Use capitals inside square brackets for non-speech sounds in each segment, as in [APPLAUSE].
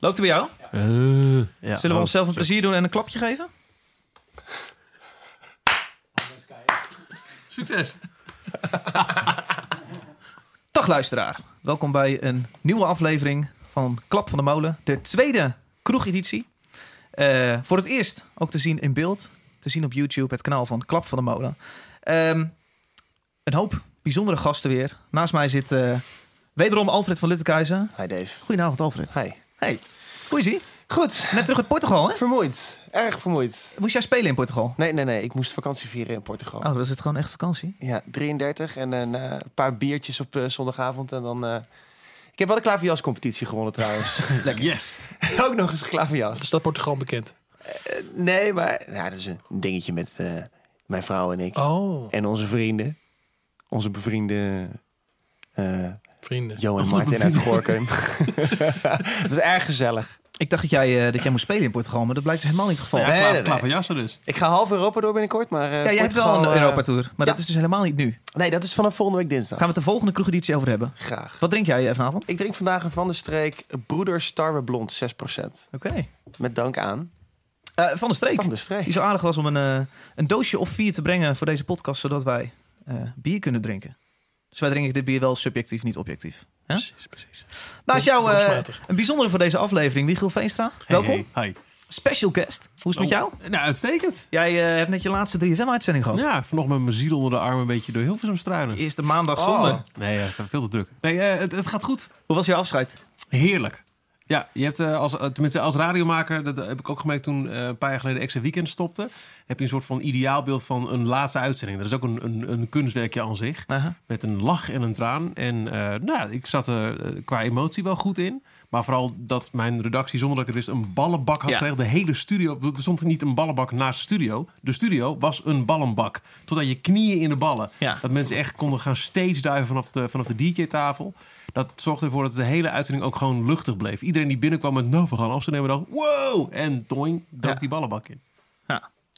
Loopt het bij jou? Eh, ja. Zullen we onszelf een plezier doen en een klapje geven? [LAUGHS] Succes. [LAUGHS] Dag luisteraar. Welkom bij een nieuwe aflevering van Klap van de Molen. De tweede kroegeditie. Eh voor het eerst ook te zien in beeld. Te zien op YouTube, het kanaal van Klap van de Molen. Ehm, een hoop bijzondere gasten weer. Naast mij zit eh, wederom Alfred van Littekhuizen. Hi Dave. Goedenavond Alfred. Hi. Hey, hoe is ie? Goed. Net terug uit Portugal hè? Vermoeid. Erg vermoeid. Moest jij spelen in Portugal? Nee, nee, nee. Ik moest vakantie vieren in Portugal. Oh, dat is het gewoon echt vakantie. Ja, 33 en een eh, paar biertjes op eh, zondagavond. En dan... eh, Ik heb wel de klaverjascompetitie gewonnen trouwens. [LAUGHS] Lekker. [LAUGHS] Yes. Ook nog eens klaverjas. Is dat Portugal bekend? Nee, maar nou, dat is een dingetje met eh, mijn vrouw en ik. Oh, En onze vrienden. Onze bevriende eh vrienden. Jo en Martin uit Gorkum. [LAUGHS] dat is erg gezellig. Ik dacht dat jij, eh, dat jij moest spelen in Portugal, maar dat blijkt dus helemaal niet het geval. Nee, Ja, nee, klaar, nee. klaar van jassen dus. Ik ga half Europa door binnenkort, maar... eh, Ja, jij hebt wel een eh, Europa-tour, maar ja. dat is dus helemaal niet nu. Nee, dat is vanaf volgende week dinsdag. Gaan we het de volgende kroegeditie over hebben. Graag. Wat drink jij vanavond? Ik drink vandaag een Van de Streek Broeders Tarwe Blond 6%. Oké. Met dank aan Eh, van de streek. Van de Streek. Die zo aardig was om een, eh, een doosje of vier te brengen voor deze podcast, zodat wij eh, bier kunnen drinken. Dus wij drinken dit bier wel subjectief, niet objectief. Hè? Precies, precies. Naast jou eh, Beroepsmatig. een bijzondere voor deze aflevering, Michiel Veenstra. Welkom. Hey, hi. Special guest. Hoe is het met jou? Oh, Nou, uitstekend. Jij eh, hebt net je laatste 3FM-uitzending gehad. Ja, vanochtend met mijn ziel onder de arm een beetje door Hilversum struinen. Eerste maandag Oh. zonde. Nee, eh, ik ben veel te druk. Nee, eh, het, het gaat goed. Hoe was je afscheid? Heerlijk. Ja, je hebt eh, als, eh, tenminste als radiomaker, dat heb ik ook gemerkt toen eh, een paar jaar geleden Extra Weekend stopte, heb je een soort van ideaalbeeld van een laatste uitzending. Dat is ook een, een, een kunstwerkje aan zich. Met een lach en een traan. En eh, nou, ik zat er eh, qua emotie wel goed in. Maar vooral dat mijn redactie, zonder dat ik er wist, een ballenbak had Ja. gekregen. De hele studio. Er stond niet een ballenbak naast de studio. De studio was een ballenbak. Tot aan je knieën in de ballen. Ja. Dat mensen echt konden gaan stage diven vanaf de, vanaf de DJ-tafel. Dat zorgde ervoor dat de hele uitzending ook gewoon luchtig bleef. Iedereen die binnenkwam met, nou, we gaan afstand nemen. dacht, wow! En doing, dook Ja. die ballenbak in.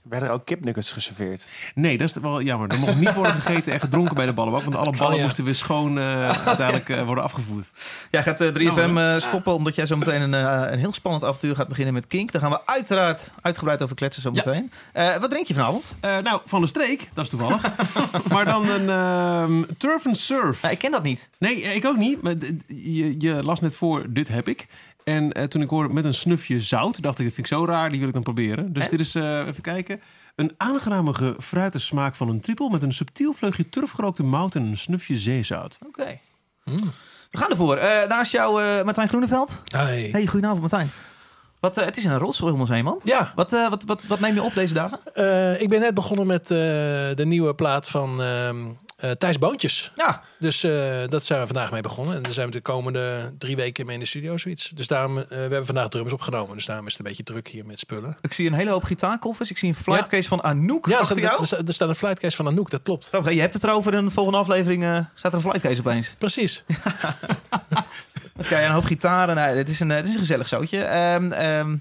Werden er ook kipnuggets geserveerd? Nee, dat is wel jammer. Er mocht niet worden gegeten en gedronken bij de ballenbak. Want alle ballen Oh, ja. moesten weer schoon eh, uiteindelijk eh, worden afgevoerd. Jij gaat eh, 3FM Nou, stoppen omdat jij zo meteen een, een heel spannend avontuur gaat beginnen met Kink. Daar gaan we uiteraard uitgebreid over kletsen zo Ja. meteen. Eh, wat drink je vanavond? Eh, nou, van de streek, dat is toevallig. [LAUGHS] maar dan een ehm turf and surf. Ik ken dat niet. Nee, ik ook niet. Maar je, je las net voor, dit heb ik. En eh, toen ik hoorde met een snufje zout, dacht ik, dat vind ik zo raar, die wil ik dan proberen. Dus En? dit is, eh, even kijken, een aangename fruite smaak van een trippel... met een subtiel vleugje turfgerookte mout en een snufje zeezout. Oké. We gaan ervoor. Eh, naast jou eh, Martijn Groeneveld. Hey. Hey, goedenavond Martijn. Wat, eh, het is een rotzooi om ons heen, man. Ja, Wat, eh, wat, wat, wat neem je op deze dagen? eh, ik ben net begonnen met eh, de nieuwe plaat van eh, Thijs Boontjes. Ja, Dus eh dat zijn we vandaag mee begonnen. En daar zijn we de komende drie weken mee in de studio zoiets. Dus daarom, eh, we hebben vandaag drums opgenomen. Dus daarom is het een beetje druk hier met spullen. ik zie een hele hoop gitaarkoffers. Ik zie een flightcase van Anouk Ja, er achter staat, jou. er, staat, er staat een flightcase van Anouk, dat klopt. Grappig? Je hebt het erover in de volgende aflevering. staat er een flightcase opeens. [LAUGHS] Precies. Kijken, een hoop gitaren. Nou, het, is een, het is een gezellig zootje. Ehm, ehm,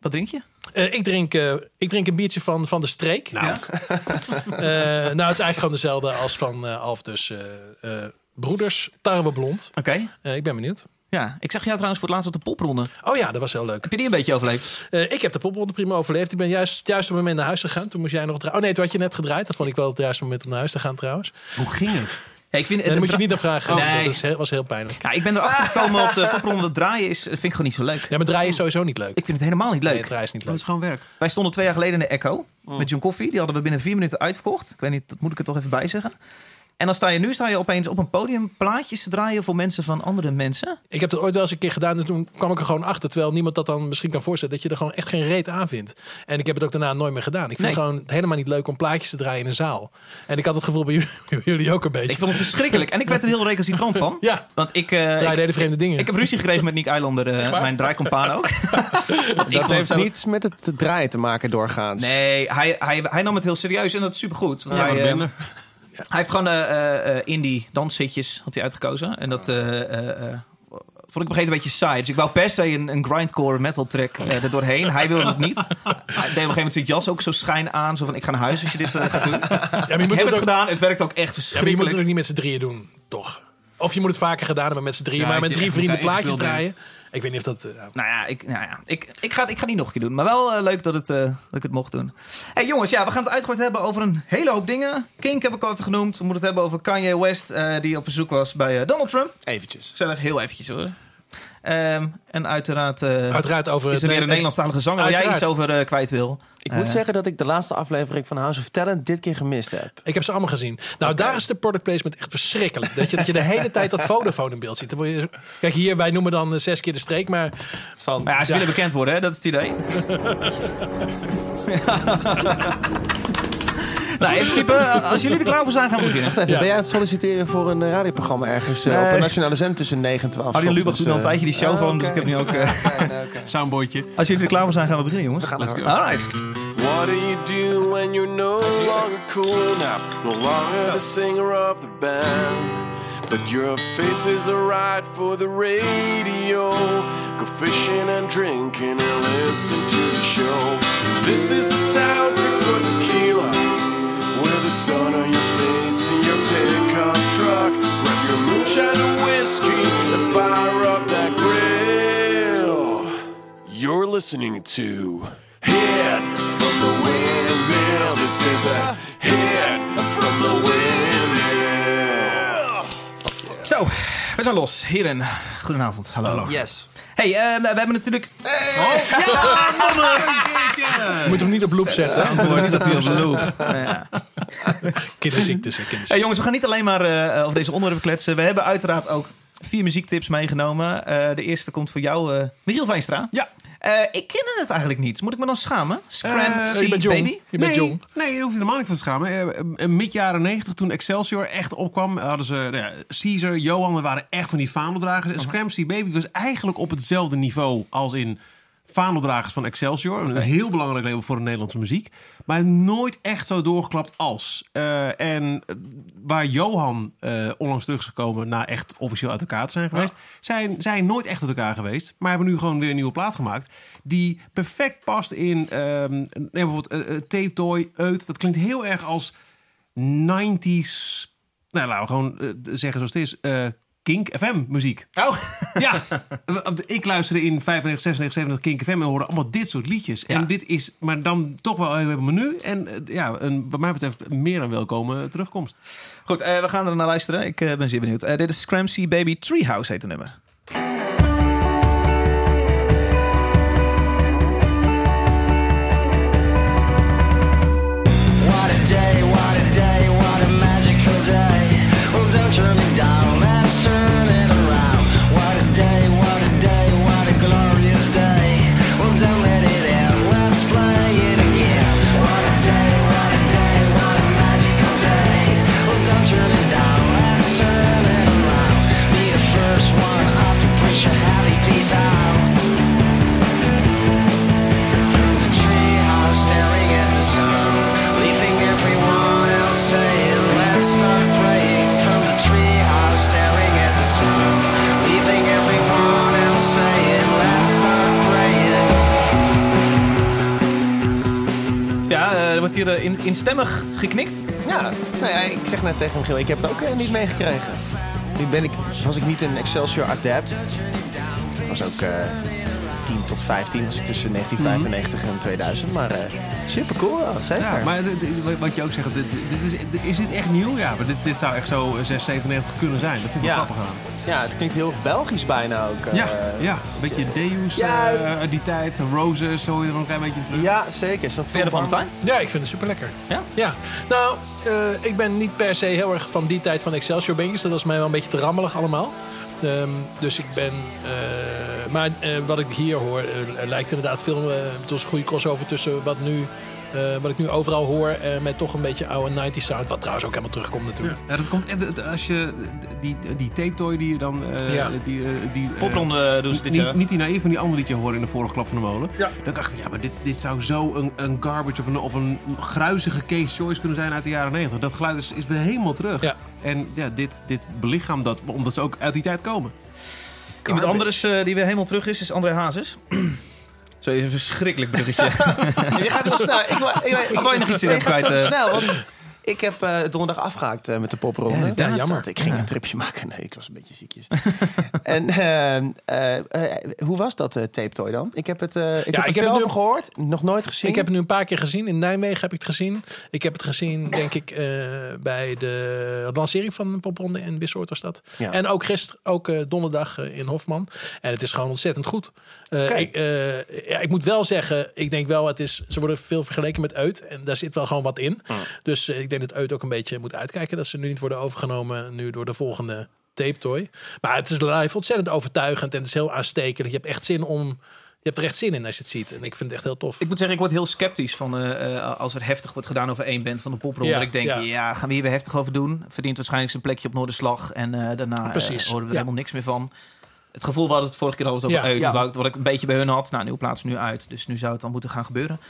wat drink je? Eh, ik, drink, eh, ik drink een biertje van, van de streek. Nou, Ja? Eh, nou, het is eigenlijk gewoon dezelfde als van eh, Alf. Dus eh, eh, Broeders, Tarwe Blond. Oké. Eh, ik ben benieuwd. Ja, ik zag jou trouwens voor het laatst op de popronde. Oh ja, dat was heel leuk. Heb je die een beetje overleefd? Eh, ik heb de popronde prima overleefd. Ik ben juist, juist op het moment naar huis gegaan. Toen moest jij nog draaien. Oh nee, toen had je net gedraaid. Dat vond ik wel het juiste moment om naar huis te gaan trouwens. hoe ging het? Ja, ik vind, dan moet je niet naar vragen. Oh, nee. Dat is heel- was heel pijnlijk. Ja, ik ben erachter gekomen op de popronde. Dat draaien is, vind ik gewoon niet zo leuk. Ja, maar draaien is sowieso niet leuk. Ik vind het helemaal niet Nee, leuk. het draaien is niet Dat leuk. is gewoon werk. Wij stonden twee jaar geleden in de Echo met John Coffee. Die hadden we binnen vier minuten uitverkocht. Ik weet niet, dat moet ik er toch even bij zeggen. En dan sta je nu sta je opeens op een podium plaatjes te draaien voor mensen van andere mensen. Ik heb dat ooit wel eens een keer gedaan en toen kwam ik er gewoon achter. Terwijl niemand dat dan misschien kan voorstellen. Dat je er gewoon echt geen reet aan vindt. En ik heb het ook daarna nooit meer gedaan. Ik vind Nee. het gewoon helemaal niet leuk om plaatjes te draaien in een zaal. En ik had het gevoel bij jullie, [LAUGHS] bij jullie ook een beetje. Ik vond het verschrikkelijk. En ik werd er heel recalcitrant van. ja, Want ik, eh, draaide hele vreemde dingen. ik heb ruzie gekregen met Nick Eilander, eh, mijn draaicompaan ook. [LAUGHS] Dat heeft niets met het draaien te maken doorgaans. Nee, hij, hij, hij nam het heel serieus en dat is supergoed. Ja, hij, wat eh, minder. Hij heeft gewoon eh, eh, eh, indie danszitjes had hij uitgekozen. En dat eh, eh, eh, vond ik op een gegeven moment een beetje saai. Dus ik wou per se een, een grindcore metal track eh, er doorheen. Hij wilde het niet. Hij deed op een gegeven moment zijn jas ook zo schijn aan. Zo van, ik ga naar huis als je dit eh, gaat doen. ja, maar je [LAUGHS] Ik moet heb het ook, gedaan. Het werkt ook echt ja, maar je moet verschrikkelijk. het ook niet met z'n drieën doen, toch? Of je moet het vaker gedaan hebben met z'n drieën. Ja, maar met drie vrienden plaatjes draaien. Ik weet niet of dat... eh, Nou ja, ik, nou ja, ik, ik, ga, ik ga niet nog een keer doen. Maar wel eh, leuk dat, het, eh, dat ik het mocht doen. hey, jongens, ja, we gaan het uitgebreid hebben over een hele hoop dingen. Kink heb ik al even genoemd. We moeten het hebben over Kanye West, eh, die op bezoek was bij Donald Trump. Eventjes. Gezellig, heel eventjes hoor. Ehm, en uiteraard, eh, uiteraard over... is er weer een Nederlandstalige zanger waar jij iets over eh, kwijt wil. Ik moet Eh. zeggen dat ik de laatste aflevering van House of Talent dit keer gemist heb. Ik heb ze allemaal gezien. Nou, daar is de product placement echt verschrikkelijk. Dat je, dat je de hele tijd dat Vodafone in beeld ziet. Dan je Kijk, hier, wij noemen dan zes keer de streek. Maar Van, Maar ja, ze willen bekend worden, hè? dat is het idee. [LAUGHS] [LAUGHS] [LAUGHS] nou, in principe, eh, als jullie er klaar voor zijn, gaan we beginnen. Wacht even, Ja. ben jij aan het solliciteren voor een eh, radioprogramma ergens eh, Nee. op een nationale zender tussen 9 en 12? Arjen Lubach doet al een tijdje die show van hem, dus ik heb nu ook... eh, [LAUGHS] Soundboytje. als jullie er klaar voor zijn, gaan we beginnen, jongens. gaan Let's go. Alright. What do you do when you're no longer cool now? No longer the singer of the band. But your face is alright for the radio. Go fishing and drinking and listen to the show. This is the soundtrack for tequila. Sun on your face in your pickup truck. Grab your moonshine and whiskey and fire up that grill. You're listening to Hit from the Windmill. This is a hit from the Windmill. Zo, we zijn los. Heren, goedenavond. Hallo. Yes. Hey, eh, we hebben natuurlijk... je moet hem niet op loop zetten. Wordt dat hij op loop. Ja. Kinderziektes. kinderziektes. Hey, jongens, we gaan niet alleen maar eh, over deze onderwerpen kletsen. We hebben uiteraard ook vier muziektips meegenomen. Eh, de eerste komt voor jou, eh Michiel Veenstra. Ja. Eh, ik ken het eigenlijk niet. Moet ik me dan schamen? Scram je bent jong. Baby? Je bent nee, jong. Nee, je hoeft je helemaal niet voor te schamen. Eh, eh, Mid jaren 90, toen Excelsior echt opkwam, hadden ze nou ja, Caesar, Johan, dat waren echt van die vaandeldragers. En Scramsy Baby was eigenlijk op hetzelfde niveau als in vaandeldragers van Excelsior. Een heel belangrijk label voor de Nederlandse muziek. Maar nooit echt zo doorgeklapt als. Eh, en eh, waar Johan eh, onlangs terug is gekomen na echt officieel uit elkaar te zijn geweest, zijn, zijn nooit echt uit elkaar geweest. Maar hebben nu gewoon weer een nieuwe plaat gemaakt. Die perfect past in nee, bijvoorbeeld eh, Tape Toy, Eut. Dat klinkt heel erg als 90s. Nou, laten we gewoon zeggen zoals het is. Kink FM muziek. Oh, Ja, ik luisterde in 95, 96, 97 Kink FM en hoorde allemaal dit soort liedjes. Ja. En dit is, maar dan toch wel heel even menu. En eh, ja, een, wat mij betreft meer dan welkome terugkomst. goed. eh, we gaan er naar luisteren. Ik eh, ben zeer benieuwd. Dit is Scramsy Baby Treehouse heet het nummer. Hier eh, in, instemmig geknikt. Ja, nou ja, ik zeg net tegen Michiel, ik heb het ook eh, niet meegekregen. Nu ben ik, was ik niet een Excelsior adept. Was ook eh 10 tot 15, was ik tussen 1995 en 2000. Maar eh, super cool, wel, zeker. Ja, maar wat je ook zegt, dit, dit is, dit- is dit echt nieuw? Ja, maar dit, dit zou echt zo 6, 97 kunnen zijn. Dat vind ik Ja. wel grappig aan. Ja, het klinkt heel Belgisch bijna ook. eh. Ja, ja, een beetje Deus Ja. eh, uit die tijd. Roses, zo je er een klein beetje terug. Ja, zeker. Zo'n Verder van de tuin? Ja, ik vind het super lekker. Ja? Ja. Nou, eh, ik ben niet per se heel erg van die tijd van Excelsior bandjes. Dat was mij wel een beetje te rammelig allemaal. Ehm, dus ik ben... eh, maar eh, wat ik hier hoor, eh, lijkt inderdaad veel... het was een goede crossover tussen wat, nu, eh, wat ik nu overal hoor... eh, met toch een beetje oude 90s sound. Wat trouwens ook helemaal terugkomt natuurlijk. Ja, dat komt echt als je die, die tape toy die je dan. eh, Ja. die, die, Popronde doen ze dit niet, jaar. niet die naïef, maar die andere liedje horen in de vorige klap van de molen. Ja. Dan dacht ik, van, ja, maar dit, dit zou zo een, een garbage of een, of een gruizige Case Choice kunnen zijn uit de jaren 90. Dat geluid is, is weer helemaal terug. Ja. En ja, dit, dit belichaamt dat, omdat ze ook uit die tijd komen. Iemand anders eh, die weer helemaal terug is, is André Hazes. [CLEARS THROAT] Zo is een verschrikkelijk bruggetje. [LAUGHS] Je gaat wel snel. Ik, wou- ik, ik, je nog iets in je hebben gaat kwijt, eh? snel, want Ik heb eh, donderdag afgehaakt eh, met de popronde. Ja. Ja, jammer. want Ik ging een tripje maken. Nee, ik was een beetje ziekjes. [LAUGHS] en eh, hoe was dat uh, tape toy dan? Ik heb het, ik heb ik er heb veel het nu- gehoord. Nog nooit gezien. Ik heb het nu een paar keer gezien. In Nijmegen heb ik het gezien. Ik heb het gezien, denk ik, bij de lancering van Popronde in Wisseloord was dat. Ja. En ook gisteren, ook donderdag in Hofman. En het is gewoon ontzettend goed. Ik, ja, ik moet wel zeggen, ik denk wel, het is, ze worden veel vergeleken met Uit. En daar zit wel gewoon wat in. Dus ik denk dat Uit ook een beetje moet uitkijken. Dat ze nu niet worden overgenomen nu door de volgende tape toy. Maar het is live ontzettend overtuigend en het is heel aanstekelijk. Je hebt echt zin om... Je hebt er echt zin in als je het ziet. En ik vind het echt heel tof. Ik moet zeggen, ik word heel sceptisch van eh, eh, als er heftig wordt gedaan over één band van de popronde. Ja, ik denk, ja. ja. gaan we hier weer heftig over doen? Verdient waarschijnlijk zijn plekje op Noorderslag. En eh, daarna horen we er ja. helemaal niks meer van. Het gevoel wat het vorige keer al over Ja, uit. ja. Wat, ik- een beetje bij hun had. Nou, nieuwe plaats nu uit. Dus nu zou het dan moeten gaan gebeuren.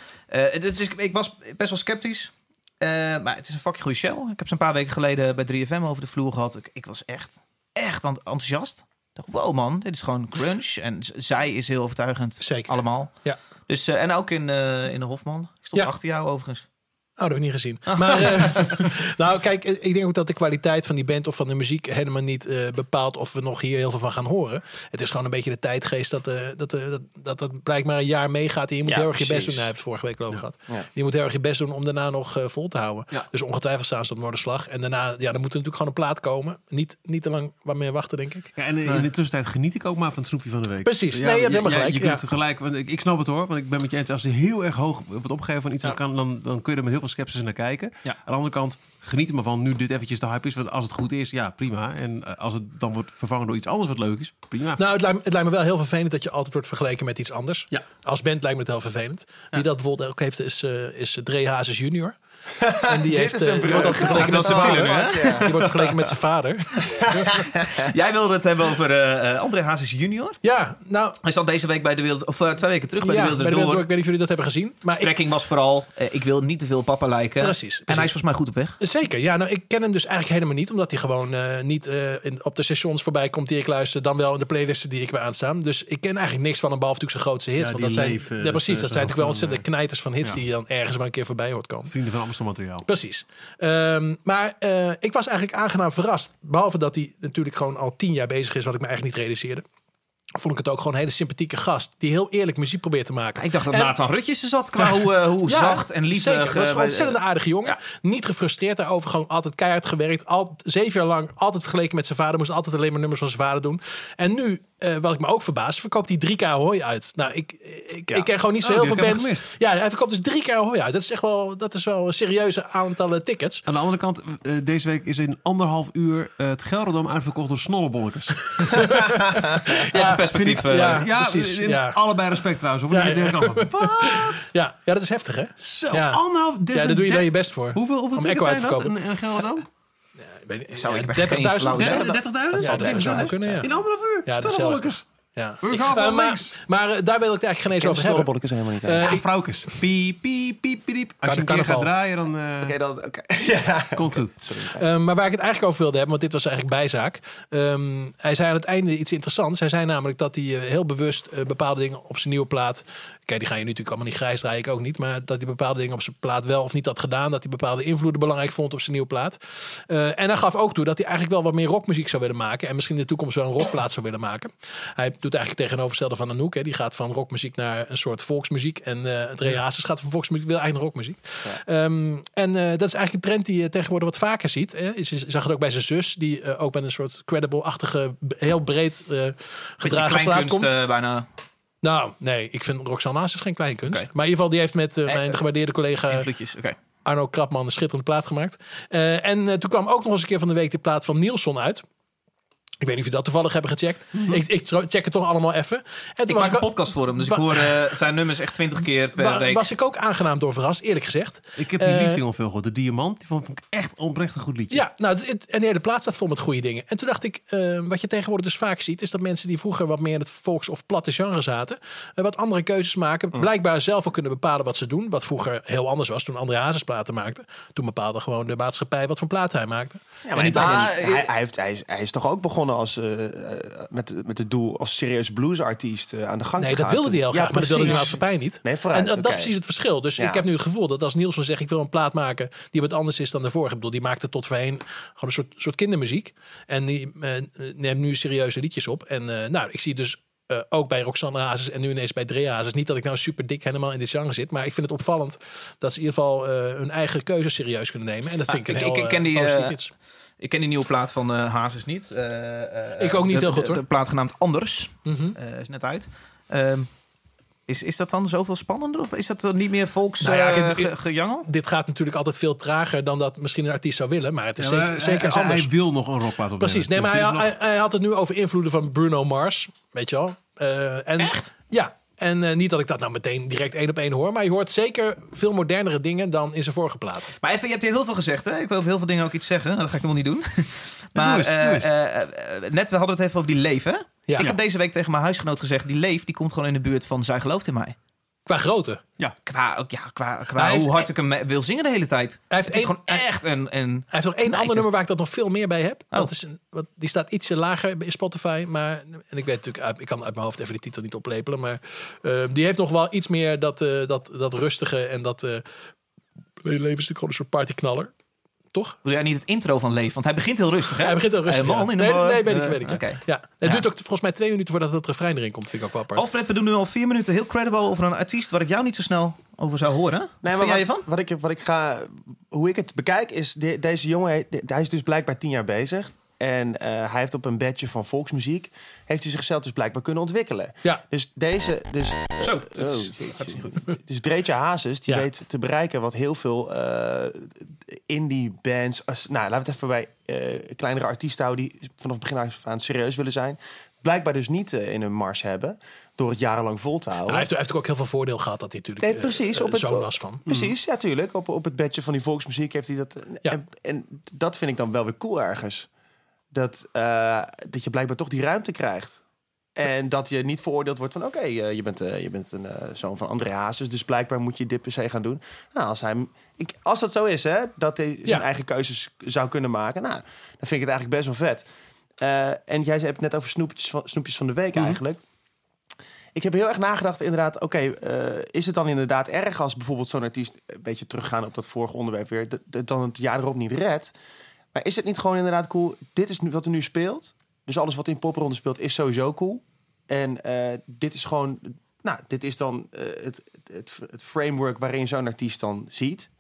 Dus ik, ik was best wel sceptisch. Eh, maar het is een fucking goede show. Ik heb ze een paar weken geleden bij 3FM over de vloer gehad. Ik, ik was echt, echt ent- enthousiast. Ik dacht, wow man, dit is gewoon crunch. En zij is heel overtuigend. Zeker. Allemaal. Ja. Dus, eh, en ook in, eh, in de Hofman. Ik stond Ja. achter jou overigens. Oh, dat heb ik niet gezien. Maar eh, [LAUGHS] nou, kijk, eh, ik denk ook dat de kwaliteit van die band of van de muziek helemaal niet eh, bepaalt of we nog hier heel veel van gaan horen. Het is gewoon een beetje de tijdgeest dat eh, dat, dat, dat, dat blijkbaar een jaar meegaat. En je moet Ja, heel erg je best doen. Daar hebben we het vorige week over gehad. Ja. Je moet heel erg je best doen om daarna nog vol te houden. Dus ongetwijfeld staan ze op Noorderslag. En daarna, ja, dan moet er natuurlijk gewoon een plaat komen. Niet, niet te lang waarmee wachten, denk ik. Ja, en in de tussentijd geniet ik ook maar van het snoepje van de week. Precies. Nee, je hebt helemaal gelijk. Je kunt gelijk, want ik, ik snap het hoor, want ik ben met je eens. Als er heel erg hoog wordt opgegeven van iets, dan, kan, dan, dan kun je er met heel veel sceptisch naar kijken. Ja. Aan de andere kant, geniet er maar van nu dit eventjes de hype is. Want als het goed is, ja prima. En eh, als het dan wordt vervangen door iets anders wat leuk is, prima. Nou, het lijkt, me- het lijkt me wel heel vervelend dat je altijd wordt vergeleken met iets anders. Ja. Als band lijkt me het heel vervelend. Wie dat bijvoorbeeld ook heeft, is, eh is Dre Hazes junior. En die, [LAUGHS] heeft, is een eh, die wordt vergeleken met [LAUGHS] zijn brug. vader. Ja. Die wordt vergeleken met zijn vader. [LAUGHS] Jij wilde het hebben over eh, eh, André Hazes junior. Ja, nou... Hij zat deze week bij de wereld, of eh, twee weken terug bij ja, de Wereld bij de Door. Ik weet niet of jullie dat hebben gezien. Maar ik, Strekking was vooral, ik wil niet te veel papa lijken. Precies, En hij is volgens mij goed op weg. Zeker, ja. Nou, ik ken hem dus eigenlijk helemaal niet. Omdat hij gewoon eh, niet eh, in, op de stations voorbij komt die ik luister. Dan wel in de playlisten die ik weer aanstaan. Dus ik ken eigenlijk niks van hem, behalve natuurlijk zijn grootste hits. Ja, want dat zijn, ja, precies, dat zijn ook natuurlijk wel ontzettende knijters van hits... die je dan ergens wel een keer voorbij hoort komen. Vrienden van Materiaal. Precies. Ehm, maar eh, ik was eigenlijk aangenaam verrast. Behalve dat hij natuurlijk gewoon al tien jaar bezig is, wat ik me eigenlijk niet realiseerde. Vond ik het ook gewoon een hele sympathieke gast. Die heel eerlijk muziek probeert te maken. Ik dacht dat En- Nathan Rutjes er zat qua hoe, eh, hoe [LAUGHS] Ja, zacht en lief. Zeker, eh, dat was gewoon bij- een ontzettend aardige jongen. Ja. Niet gefrustreerd daarover. Gewoon altijd keihard gewerkt. Al, zeven jaar lang altijd vergeleken met zijn vader. Moest altijd alleen maar nummers van zijn vader doen. En nu, eh, wat ik me ook verbaas, verkoopt hij drie keer Ahoy uit. Nou, ik, ik, ik ken gewoon niet zo Oh, heel die veel ik bands. Ja, hij verkoopt dus drie keer Ahoy uit. Dat is echt wel, dat is wel een serieuze aantallen tickets. Aan de andere kant, eh, deze week is in anderhalf uur eh, het Gelredome uitverkocht door snollebolletjes. [LAUGHS] Even perspectief. eh, ja. ja, precies, in ja. allebei respect trouwens. Of Ja, ja, ja. Wat? [LAUGHS] Ja, ja, dat is heftig, hè? Zo, Ja. anderhalf... Ja, daar doe je dan je best voor. Hoeveel, hoeveel tickets zijn dat in, in? Ik weet niet, Zou ik ja, echt geen 30.000? flauw Ja, zeggen. 30.000? Ja, dat zou wel kunnen, ja. In anderhalf uur? Ja, dat is. Ja. We Ik- gaan eh, maar, links. maar eh, daar wil ik het eigenlijk geen eens over hebben. snollebolletjes helemaal niet. Eh. Ja, vrouwkes. Piep, piep, piep, piep. Als je een keer gaat draaien, dan eh, Oké, dan... oké. [LAUGHS] Ja. komt het goed. Maar waar ik het eigenlijk over wilde hebben, want dit was eigenlijk bijzaak. Ehm, hij zei aan het einde iets interessants. Hij zei namelijk dat hij eh, heel bewust bepaalde dingen op zijn nieuwe plaat. Kijk, die ga je nu natuurlijk allemaal niet grijs draaien, ik ook niet. Maar dat hij bepaalde dingen op zijn plaat wel of niet had gedaan. Dat hij bepaalde invloeden belangrijk vond op zijn nieuwe plaat. Eh, en hij gaf ook toe dat hij eigenlijk wel wat meer rockmuziek zou willen maken. En misschien in de toekomst wel een rockplaat zou willen maken. Hij doet eigenlijk tegenovergestelde van Anouk. Hè. Die gaat van rockmuziek naar een soort volksmuziek. En eh het Ray Hazes gaat van volksmuziek, wil eigenlijk rockmuziek. Ehm, en eh, dat is eigenlijk een trend die je tegenwoordig wat vaker ziet. Hè. Je zag het ook bij zijn zus, die eh, ook met een soort credible-achtige, heel breed eh gedragen plaat komt. eh, bijna. Nou, nee, ik vind Roxanne is geen kleinkunst. Oké. Maar in ieder geval, die heeft met eh, Eh, mijn eh, gewaardeerde collega. Arno Krapman een schitterende plaat gemaakt. Eh, en eh, toen kwam ook nog eens een keer van de week de plaat van Nielsen uit. Ik weet niet of je dat toevallig hebben gecheckt. Ik, ik check het toch allemaal even. En toen Ik was maak een podcast voor hem, dus ik hoor eh, zijn nummers echt twintig keer per wa- week. was ik ook aangenaam door verrast, eerlijk gezegd. Ik heb die Eh, liedsingle veel gehoord. De Diamant. Die vond, vond ik echt oprecht een goed liedje. Ja, nou, het- het- en de hele plaat staat vol met goede dingen. En toen dacht ik, eh, wat je tegenwoordig dus vaak ziet, is dat mensen die vroeger wat meer in het volks- of platte genre zaten, eh, wat andere keuzes maken. Blijkbaar zelf ook kunnen bepalen wat ze doen. Wat vroeger heel anders was toen André Hazes platen maakte. Toen bepaalde gewoon de maatschappij wat voor plaat hij maakte. Ja, En maar niet hij, hij, hij heeft, hij, is, hij is toch ook begonnen begonnen als, eh, eh, met, met het doel als serieus bluesartiest eh, aan de gang Nee, te dat gaan. wilde hij Ja, graag, maar dat wilde de maatschappij niet. Nee, En vooruit. dat, dat is precies het verschil. Dus Ja. ik heb nu het gevoel dat als Nielsen zegt... ik wil een plaat maken die wat anders is dan de vorige. Ik bedoel, die maakte tot voorheen gewoon een soort, soort kindermuziek. En die neemt nu serieuze liedjes op. En nou, ik zie dus ook bij Roxanne Hazes en nu ineens bij Drea Hazes... niet dat ik nou super dik helemaal in dit genre zit... maar ik vind het opvallend dat ze in ieder geval hun eigen keuze serieus kunnen nemen. En dat vind Ah, ik een ik- heel ik ken die, positief iets. Ik ken die nieuwe plaat van eh Hazes niet. Eh, eh, Ik ook niet de- heel goed, hoor. De plaat genaamd Anders eh, is net uit. Ehm, is, is dat dan zoveel spannender? Of is dat dan niet meer volks Nou ja, eh, gejangel? Dit gaat natuurlijk altijd veel trager dan dat misschien een artiest zou willen. Maar het is Ja, maar zeker, hij- zeker hij, anders. Hij wil nog een rockplaat opnemen. Precies. Nee, Dus maar hij, het is nog- hij, hij had het nu over invloeden van Bruno Mars. Weet je wel. Eh, en, Echt? Ja. En eh, niet dat ik dat nou meteen direct één op één hoor. Maar je hoort zeker veel modernere dingen dan in zijn vorige platen. Maar even, je hebt hier heel veel gezegd. Hè? Ik wil op heel veel dingen ook iets zeggen. Dat ga ik nog niet doen. [LAUGHS] doe maar eens, eh, doe eens. eh, net, we hadden het even over die Leef. Hè? Ja. Ik heb deze week tegen mijn huisgenoot gezegd... die Leef die komt gewoon in de buurt van Zij gelooft in mij. Qua grootte. Qua, ook, ja, qua, qua Hij heeft- hoe hard ik hem eh, wil zingen de hele tijd. Hij heeft, Het is gewoon echt een... een hij heeft nog één knijter. ander nummer waar ik dat nog veel meer bij heb. Oh. Dat is een, wat, die staat ietsje lager in Spotify. Maar, en ik weet natuurlijk, ik kan uit mijn hoofd even die titel niet oplepelen. Maar eh, die heeft nog wel iets meer dat, eh, dat, dat rustige en dat... eh leven is natuurlijk gewoon een soort partyknaller. Toch? Wil jij niet het intro van Leef? Want hij begint heel rustig, hè? Hij begint heel rustig. Eh, man ja. in de nee, bar. nee, weet ik, Eh, weet ik. ja. oké. Ja. Het Ja. duurt ook volgens mij twee minuten voordat het refrein erin komt. Vind ik ook wel apart. Alfred, we doen nu al vier minuten heel credible over een artiest... waar ik jou niet zo snel over zou horen. Wat Nee, vind maar jij wat, ervan? Wat ik, wat ik ga, hoe ik het bekijk is, de- deze jongen, de- hij is dus blijkbaar tien jaar bezig. En eh, hij heeft op een bedje van volksmuziek, heeft hij zichzelf dus blijkbaar kunnen ontwikkelen. Ja. Dus deze, dus, Zo, oh, dat is- gaat goed. [LAUGHS] dus Dreetje Hazes, die Ja. weet te bereiken wat heel veel eh, indie bands, als, nou laten we het even bij eh, kleinere artiesten houden die vanaf het begin af aan serieus willen zijn. Blijkbaar dus niet eh, in een mars hebben, door het jarenlang vol te houden. hij, heeft, hij heeft ook heel veel voordeel gehad dat hij natuurlijk Nee, eh, precies, eh, op het- zo'n was van. Precies, ja, tuurlijk. Op, op het bedje van die volksmuziek heeft hij dat. Ja. En, en dat vind ik dan wel weer cool ergens. Dat, eh, dat je blijkbaar toch die ruimte krijgt. En dat je niet veroordeeld wordt van... oké, eh, je bent, eh, je bent een zoon van André Hazes... dus blijkbaar moet je dit per se gaan doen. Nou, als, hij, ik, als dat zo is, hè, dat hij zijn Ja. eigen keuzes zou kunnen maken... nou, dan vind ik het eigenlijk best wel vet. En jij hebt het net over snoepjes van, snoepjes van de week Mhm. eigenlijk. Ik heb heel erg nagedacht, inderdaad. Oké, is het dan inderdaad erg als bijvoorbeeld zo'n artiest... een beetje teruggaan op dat vorige onderwerp weer... dat dat dan het jaar erop niet redt? Maar is het niet gewoon inderdaad cool? Dit is nu wat er nu speelt. Dus alles wat in popronde speelt is sowieso cool. En eh, dit is gewoon... Nou, dit is dan eh, het, het, het framework waarin zo'n artiest dan ziet.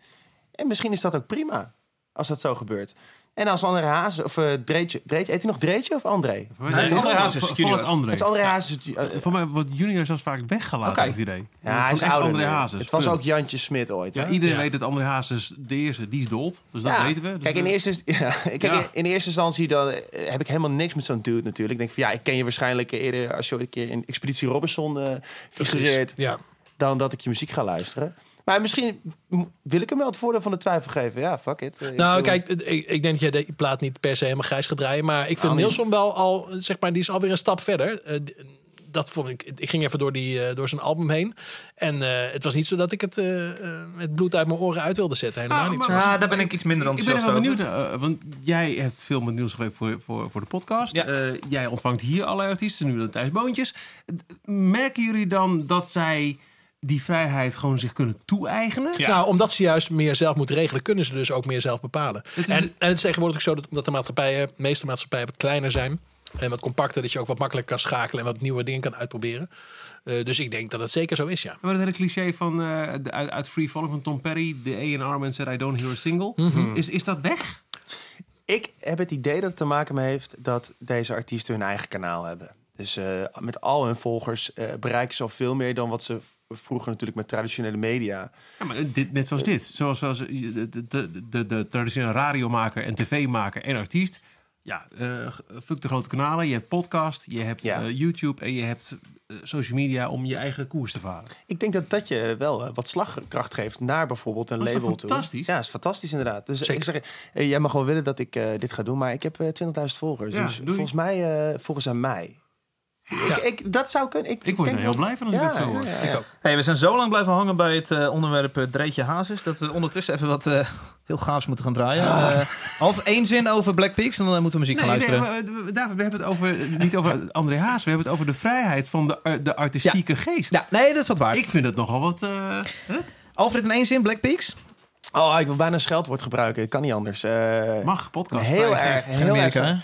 En misschien is dat ook prima, als dat zo gebeurt. En als André Hazes, of uh, Dreetje, Dreetje... Heet hij nog Dreetje of André? Voor mij- Nee, het is André voor junior. het André. Het is André Hazes. eh, Voor mij wordt junior zelfs vaak weggelaten, ik het idee. ja, hij is ouder André. Hazes. Het was punt. ook Jantje Smit ooit. Ja, iedereen Ja. weet dat André Hazes, de eerste, die is dood. Dus dat Ja. weten we. Dus Kijk, in eerste, [LAUGHS] ja, kijk, Ja. in- eerste instantie dan, eh, heb ik helemaal niks met zo'n dude natuurlijk. Ik denk van ja, ik ken je waarschijnlijk eerder als je ooit een keer in Expeditie Robinson eh figureert, Ja. dan dat ik je muziek ga luisteren. Maar misschien wil ik hem wel het voordeel van de twijfel geven. Ja, fuck it. Eh, ik Nou, kijk, ik, ik denk dat jij de plaat niet per se helemaal grijs gaat draaien. Maar ik vind Nou. Nilsson wel al, zeg maar, die is alweer een stap verder. Eh, dat vond ik. Ik ging even door, die, eh, door zijn album heen. En eh, het was niet zo dat ik het, eh, eh, het bloed uit mijn oren uit wilde zetten. Helemaal Ah, niet. maar- zo. Ja, daar ben ik iets minder Ik ben wel benieuwd, want jij hebt veel met nieuws gewerkt voor, voor, voor de podcast. Ja. Eh, jij ontvangt hier allerlei artiesten, nu dan Thijs Boontjes. Merken jullie dan dat zij die vrijheid gewoon zich kunnen toe-eigenen? Nou, omdat ze juist meer zelf moeten regelen, kunnen ze dus ook meer zelf bepalen. Het is- en, en het is tegenwoordig ook zo dat omdat de maatschappijen, de meeste maatschappijen wat kleiner zijn en wat compacter, dat je ook wat makkelijker kan schakelen en wat nieuwe dingen kan uitproberen. Eh, dus ik denk dat het zeker zo is, ja. Maar het hele cliché van, eh, de, uit, uit Free Falling van Tom Perry, de A&R man said I don't hear a single. Mhm. is, is dat weg? Ik heb het idee dat het te maken mee heeft dat deze artiesten hun eigen kanaal hebben. Dus eh, met al hun volgers eh, bereiken ze al veel meer dan wat ze vroeger natuurlijk met traditionele media. Ja, maar dit, net zoals dit. Zoals, zoals de, de, de, de, traditionele radiomaker en tv-maker en artiest. Ja, eh, fuck de grote kanalen. Je hebt podcast, je hebt Ja. eh, YouTube en je hebt eh, social media om je eigen koers te varen. Ik denk dat dat je wel eh, wat slagkracht geeft naar bijvoorbeeld een label toe. fantastisch? Ja, is fantastisch inderdaad. Dus ik zeg, eh, jij mag wel willen dat ik eh, dit ga doen, maar ik heb eh, 20.000 volgers. Ja, dus volgens mij, eh volgens aan mij, Ik, ik, dat zou kunnen. Ik, Ik word er heel blij van als ik Ja, dit zo hoor. ja, ja, ja. Hey, we zijn zo lang blijven hangen bij het eh, onderwerp eh, Dreetje Hazes... dat we ondertussen even wat eh, heel gaafs moeten gaan draaien. Ah. Eh, als één zin over Black Peaks, dan moeten we muziek gaan Nee, nee, luisteren. maar, eh, David, we hebben het over, niet over André Haas, we hebben het over de vrijheid van de, de artistieke geest. Ja, nee, dat is wat waar. Ik vind het nogal wat... eh, hè? Alfred in één zin, Black Peaks? Oh, ik wil bijna een scheldwoord gebruiken. Ik kan niet anders. Eh, Mag, podcast. Heel erg. geest. Het is Heel erg. hè?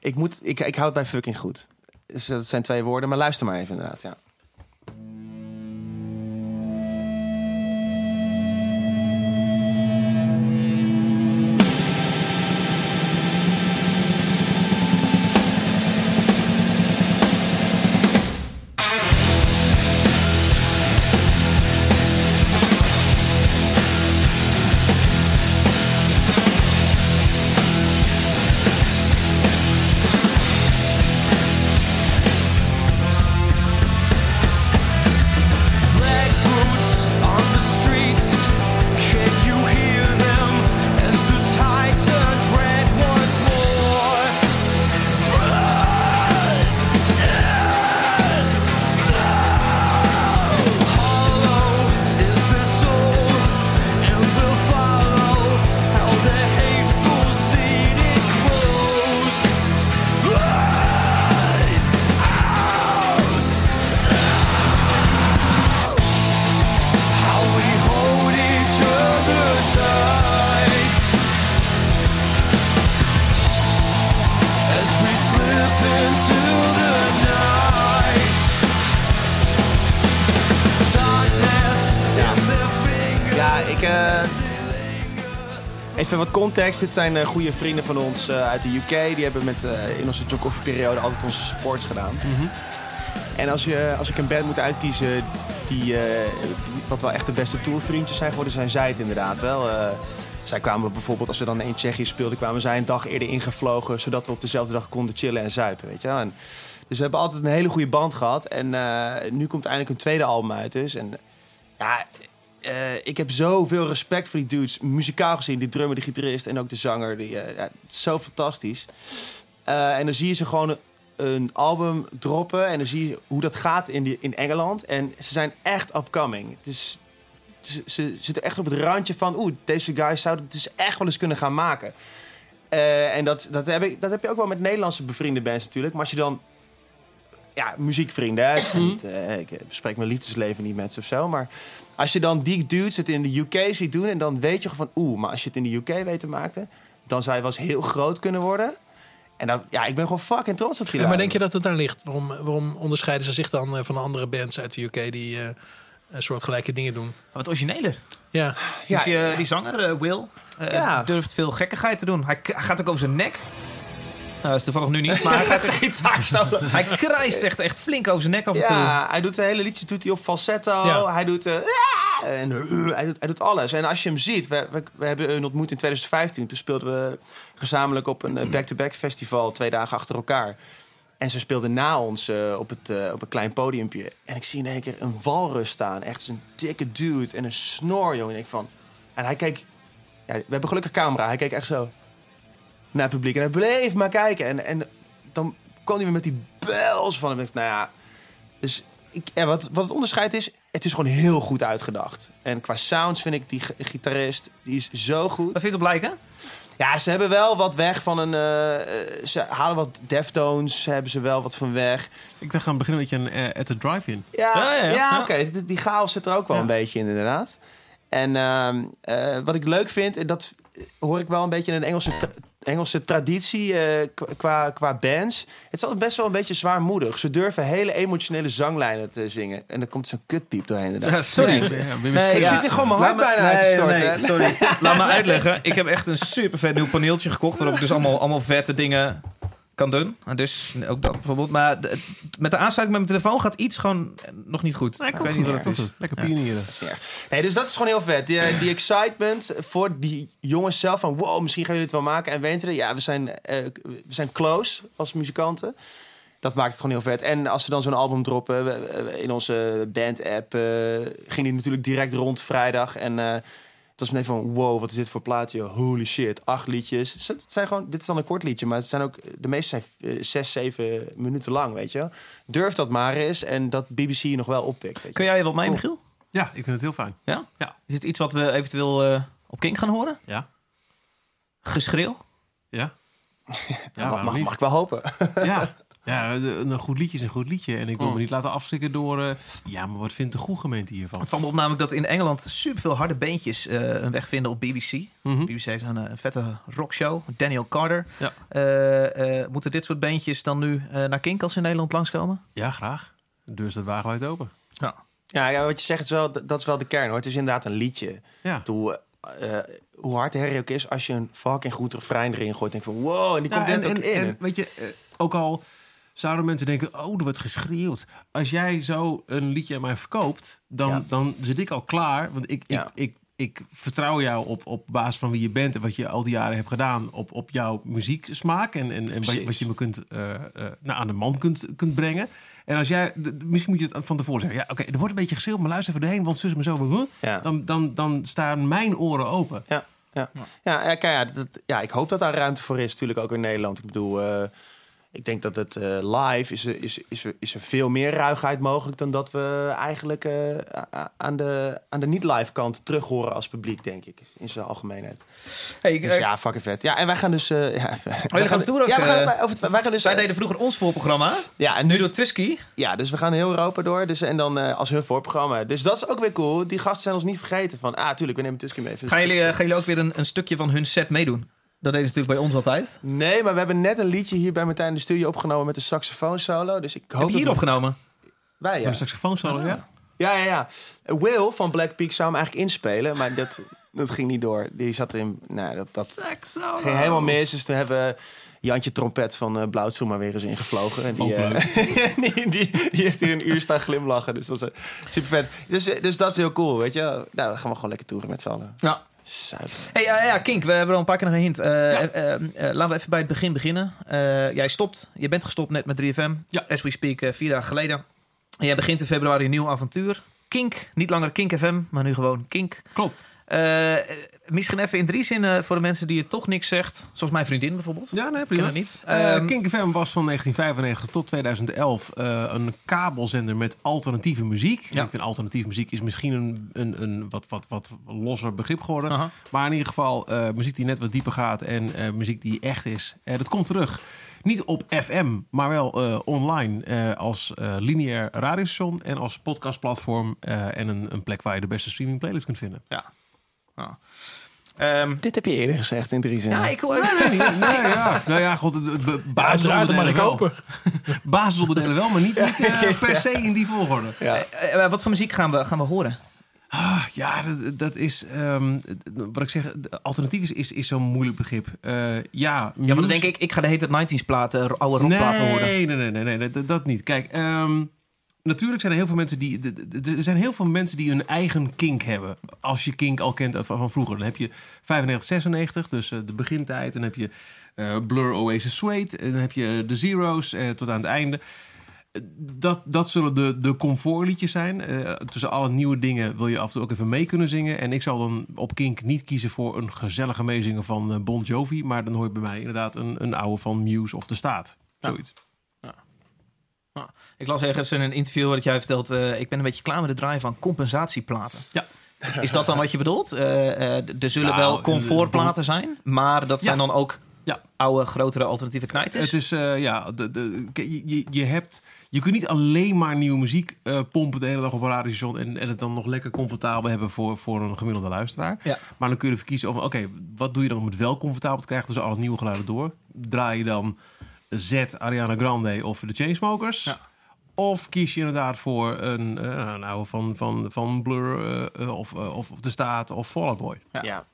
ik, moet, ik, ik hou het bij fucking goed. Dat zijn twee woorden, maar luister maar even inderdaad. Ja. Even wat context. Dit zijn eh, goede vrienden van ons eh, uit de UK. Die hebben met, eh, in onze John Coffee periode altijd onze supports gedaan. En als, je, als ik een band moet uitkiezen die, die wat wel echt de beste tourvriendjes zijn geworden, zijn zij het inderdaad wel. Zij kwamen bijvoorbeeld, als we dan in Tsjechië speelden, kwamen zij een dag eerder ingevlogen, zodat we op dezelfde dag konden chillen en zuipen, weet je wel. En, dus we hebben altijd een hele goede band gehad. En nu komt eindelijk een tweede album uit dus. En ja, eh, ik heb zoveel respect voor die dudes. Muzikaal gezien, die drummer, de gitarist en ook de zanger. Die, eh, ja, het is zo fantastisch. Eh, en dan zie je ze gewoon een, een album droppen. En dan zie je hoe dat gaat in, die, in Engeland. En ze zijn echt upcoming. Het is, ze, ze zitten echt op het randje van... Oeh, deze guys zouden het dus echt wel eens kunnen gaan maken. En dat, dat, heb ik, dat heb je ook wel met Nederlandse bevriende bands natuurlijk. Maar als je dan... Ja, muziekvrienden. Hè? Ik bespreek mijn liefdesleven niet met ze of zo. Maar als je dan die dudes het in de UK ziet doen... en dan weet je gewoon van... Oeh, maar als je het in de UK weet te maken... dan zou je wel eens heel groot kunnen worden. En dan, ja, ik ben gewoon fucking trots op die Ja, maar denk je dat het daar ligt? Waarom, waarom onderscheiden ze zich dan eh, van andere bands uit de UK die eh, een soort gelijke dingen doen? Wat origineler. Ja, Ja, dus, eh, die zanger, eh, Will, eh, Ja. durft veel gekkigheid te doen. Hij, gaat ook over zijn nek. Nou, dat is toevallig nu niet, maar [LAUGHS] hij gaat de gitaar solo. Hij krijst echt, echt flink over zijn nek af en toe. Ja, hij doet de hele liedjes doet hij op falsetto. Ja. Hij doet... eh, en, eh, hij, doet, hij doet alles. En als je hem ziet... We, we, hebben een ontmoet in 2015. Toen speelden we gezamenlijk op een eh, back-to-back festival. Twee dagen achter elkaar. En ze speelden na ons eh, op, het, eh, op een klein podiumpje. En ik zie in één keer een walrus staan. Echt zo'n dikke dude. En een snor, jongen. En ik van... En hij keek... Ja, we hebben gelukkig camera. Hij keek echt zo naar het publiek. En hij bleef maar kijken. En, en dan kwam hij weer met die bels van hem. Ik Nou ja, dus wat, wat het onderscheid is, het is gewoon heel goed uitgedacht. En qua sounds vind ik die gi- gitarist, die is zo goed. Wat vind je op lijken? Ja, ze hebben wel wat weg van een... eh, eh, ze halen wat Deftones, hebben ze wel wat van weg. Ik dacht gaan beginnen met je een eh, at the drive-in. Ja, Ja, ja, ja, ja. oké. Die, die chaos zit er ook wel Ja. een beetje in, inderdaad. En ehm, eh, wat ik leuk vind, en dat hoor ik wel een beetje in een Engelse, tra- Engelse traditie eh, qua- qua, bands. Het is altijd best wel een beetje zwaarmoedig. Ze durven hele emotionele zanglijnen te zingen. En dan komt zo'n kutpiep doorheen. sorry. Ja, Nee, Ik ja. zit hier gewoon mijn hart Laat me- bijna uit te nee, storten. nee, sorry. [LAUGHS] Laat me uitleggen. Ik heb echt een super vet nieuw paneeltje gekocht. Waarop ik dus allemaal, allemaal vette dingen kan doen. En dus ook dat bijvoorbeeld. Maar de- met de aansluiting met mijn telefoon gaat iets gewoon nog niet goed. Nee, ik komt weet niet wat het is. Lekker Ja. pionieren. Nee, dus dat is gewoon heel vet. Die, die excitement voor die jongens zelf van... wow, misschien gaan jullie het wel maken. En weten ja, we zijn, eh, we zijn close als muzikanten. Dat maakt het gewoon heel vet. En als ze dan zo'n album droppen... we- we- in onze band-app eh, ging die natuurlijk direct rond vrijdag. En eh, Het was meteen van, wow, wat is dit voor plaatje? Holy shit, acht liedjes. Het zijn gewoon, dit is dan een kort liedje, maar het zijn ook, de meeste zijn eh, zes, zeven minuten lang, weet je wel. Durf dat maar eens en dat BBC je nog wel oppikt. Weet je. Kun jij wat mee, Michiel? Ja, ik vind het heel fijn. Ja? Ja. Is het iets wat we eventueel eh, op Kink gaan horen? Ja. Geschreeuw? Ja. [LAUGHS] Ja, mag, mag ik wel hopen. Ja. [LAUGHS] Ja, een goed liedje is een goed liedje. En ik wil Oh. me niet laten afschrikken door... eh, ja, maar wat vindt de goede gemeente hiervan? Het valt me op namelijk dat in Engeland superveel harde beentjes eh, een weg vinden op BBC. Mhm. BBC heeft een, eh, een vette rockshow. Daniel Carter. Ja. Eh, eh, moeten dit soort beentjes dan nu eh, naar Kink als ze in Nederland langskomen? Ja, graag. De deur staat wagenwijd open. Ja, ja, wat je zegt, is wel, dat is wel de kern hoor. Het is inderdaad een liedje. Ja. Eh, eh, hoe hard de herrie ook is, als je een fucking goed refrein erin gooit, denk van wow, en die komt Ja, dit en, ook en, in. en weet je, eh, ook al zouden mensen denken, oh, er wordt geschreeuwd. Als jij zo een liedje aan mij verkoopt, dan, Ja. dan zit ik al klaar. Want ik, Ja. ik, ik, ik vertrouw jou op, op basis van wie je bent en wat je al die jaren hebt gedaan, op, op jouw muzieksmaak en, en, en wat, je- me kunt, eh, eh, nou, aan de man kunt, kunt brengen. En als jij, misschien moet je het van tevoren zeggen, ja, oké, er wordt een beetje geschreeuwd, maar luister even doorheen, want zus me zo, huh? ja. dan, dan, dan staan mijn oren open. Ja, ja. ja, kijk, ja, dat, ja, ik hoop dat daar ruimte voor is, natuurlijk ook in Nederland. Ik bedoel, eh, ik denk dat het eh, live is, er- is, is, is er veel meer ruigheid mogelijk dan dat we eigenlijk eh, aan de, aan de niet-live kant terug horen als publiek, denk ik, in zijn algemeenheid. Hey, ik, Dus eh, ja, fucking vet. Ja, en wij gaan dus. eh ja, even- wij gaan ook, Ja, we gaan, wij, wij gaan dus. eh, deden vroeger ons voorprogramma. ja, en Nu nu door Tusky. Ja, dus we gaan heel Europa door. Dus, en dan als hun voorprogramma. Dus dat is ook weer cool. Die gasten zijn ons niet vergeten van... Ah, tuurlijk, we nemen Tusky mee. Gaan jullie, gaan jullie ook weer een, een stukje van hun set meedoen? Dat deden ze natuurlijk bij ons altijd. Nee, maar we hebben net een liedje hier bij Martijn in de studio opgenomen... met een saxofoon solo. Dus ik hoop Heb je hier dat- opgenomen? Wij, Ja. Een saxofoon solo, ja. Ja, ja, ja. Will van Black Peak zou hem eigenlijk inspelen. Maar dat, dat ging niet door. Die zat in... Nou, dat, dat ging helemaal mis. Dus toen hebben... Jantje Trompet van uh, maar weer eens ingevlogen. En die, eh, [LAUGHS] die, die, die heeft hier een uur staan glimlachen. Dus dat is eh, super vet. Dus, dus dat is heel cool, weet je. Nou, dan gaan we gewoon lekker toeren met z'n allen. Ja. Zuiver. Hey, eh, ja, Kink, we hebben al een paar keer nog een hint. Eh, laten we even bij het begin beginnen. Jij stopt, je bent gestopt net met 3FM. Ja. As we speak, vier dagen geleden. En jij begint in februari een nieuw avontuur. Kink, niet langer Kink FM, maar nu gewoon Kink. Klopt. Eh, misschien even in drie zinnen voor de mensen die het toch niks zegt. Zoals mijn vriendin bijvoorbeeld. Ja, nee, prima. niet. Eh Ehm, Kink FM was van 1995 tot 2011 eh, een kabelzender met alternatieve muziek. Ja. Ik vind alternatieve muziek is misschien een, een, een wat, wat, wat losser begrip geworden. Maar in ieder geval muziek die net wat dieper gaat en muziek die echt is. Dat komt terug. Niet op FM, maar wel online als lineair radiostation en als podcastplatform en een, een plek waar je de beste streaming playlist kunt vinden. Ehm, Dit heb je eerder gezegd in drie zinnen. ja, ik hoor... Nee, ja. Nou ja, god, basisonderdelen ik wel. [LAUGHS] Basisonderdelen wel, maar niet, niet eh, [LAUGHS] per se in die volgorde. ja. Eh, eh, wat voor muziek gaan we, gaan we horen? Ah, ja, dat, dat is... ehm, wat ik zeg, alternatief is, is, is zo'n moeilijk begrip. Eh, ja, Ja, maar dan denk ik, ik ga de hele 90s platen, oude rockplaten nee, horen. Nee, nee, nee, nee, dat, dat niet. Kijk, ehm, natuurlijk zijn er heel veel mensen die... Er zijn heel veel mensen die hun eigen kink hebben. Als je kink al kent van, vroeger. Dan heb je 95, 96, dus eh, de begintijd. Dan heb je eh, Blur, Oasis, Suede. En dan heb je de Zero's eh, tot aan het einde. Dat, dat zullen de, de comfortliedjes zijn. Tussen alle nieuwe dingen wil je af en toe ook even mee kunnen zingen. En ik zal dan op Kink niet kiezen voor een gezellige meezingen van Bon Jovi. Maar dan hoor je bij mij inderdaad een, een oude van Muse of De Staat. Zoiets. Ik las ergens in een interview wat jij vertelt. eh, ik ben een beetje klaar met het draaien van compensatieplaten. Ja. Is dat dan wat je bedoelt? Eh, eh, er zullen Nou, wel comfortplaten zijn, maar dat zijn Ja. dan ook Ja. oude, grotere alternatieve knijters. Het is, ja, de, de, je, je, hebt... Je kunt niet alleen maar nieuwe muziek pompen de hele dag op een radiostation... En, en het dan nog lekker comfortabel hebben voor, voor een gemiddelde luisteraar. Ja. Maar dan kun je ervoor kiezen. Oké, wat doe je dan om het wel comfortabel te krijgen tussen alle nieuwe geluiden door? Draai je dan Z, Ariana Grande of de Chainsmokers? Ja. Of kies je inderdaad voor een, eh, een oude van, van, van Blur eh, eh, of, of, of De Staat of Fall Out Boy? Ja. Ja.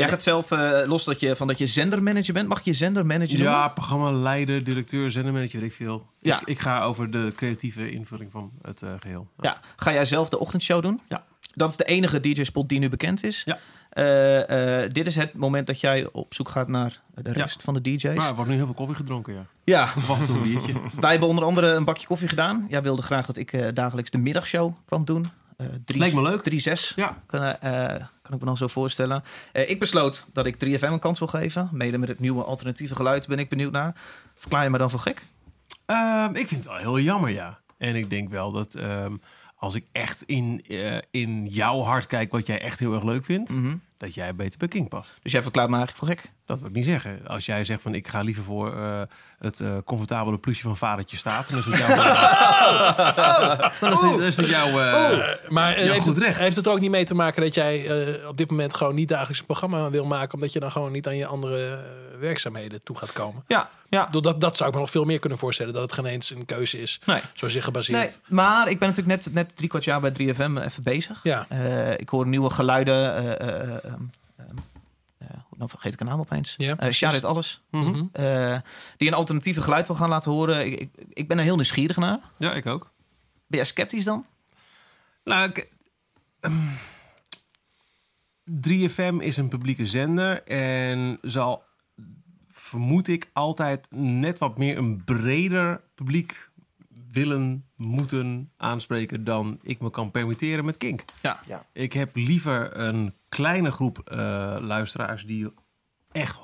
Jij gaat zelf, eh, los dat je, van dat je zendermanager bent, mag ik je zendermanager noemen? Ja, programma leider, directeur, zendermanager, weet ik veel. Ja. Ik, ik ga over de creatieve invulling van het eh, geheel. Ja. Ga jij zelf de ochtendshow doen? Ja. Dat is de enige DJ-spot die nu bekend is. Ja. Eh, eh, dit is het moment dat jij op zoek gaat naar de Ja. rest van de DJ's. Maar er wordt nu heel veel koffie gedronken, ja. Ja, Of toe een biertje. [LAUGHS] wij hebben onder andere een bakje koffie gedaan. Jij wilde graag dat ik eh, dagelijks de middagshow kwam doen. eh, drie, Leek me leuk. 3-6. Ja. Kan, eh, kan ik me dan zo voorstellen. Eh, ik besloot dat ik 3FM een kans wil geven. Mede met het nieuwe alternatieve geluid ben ik benieuwd naar. Verklaar je me dan voor gek? Ehm, ik vind het wel heel jammer, ja. En ik denk wel dat ehm, als ik echt in, eh, in jouw hart kijk wat jij echt heel erg leuk vindt, dat jij beter bij King past. Dus jij verklaart me eigenlijk voor gek? Dat wil ik niet zeggen. Als jij zegt van ik ga liever voor eh, het eh, comfortabele plusje van vadertje staat, dan is het jouw. [LAUGHS] dan is het, dan is het jouw. eh, Maar Ja, heeft, goed het, recht. heeft het ook niet mee te maken dat jij eh, op dit moment gewoon niet dagelijks een programma wil maken, omdat je dan gewoon niet aan je andere werkzaamheden toe gaat komen? Ja, ja. Dat, dat zou ik me nog veel meer kunnen voorstellen, dat het geen eens een keuze is, Nee. zo zich gebaseerd. Nee, maar ik ben natuurlijk net, net drie kwart jaar bij 3FM even bezig. Ja. Eh, ik hoor nieuwe geluiden. eh, eh, eh, ehm, ehm, eh, hoe- dan vergeet ik een naam opeens. Ja, Eh Sharit Alles. Mhm. eh, die een alternatieve geluid wil gaan laten horen. Ik, ik, ik ben er heel nieuwsgierig naar. ja, ik ook. Ben jij sceptisch dan? Nou, ik, ehm, 3FM is een publieke zender en zal, vermoed ik, altijd net wat meer een breder publiek willen, moeten aanspreken dan ik me kan permitteren met Kink. Ja. Ja. Ik heb liever een kleine groep eh, luisteraars die echt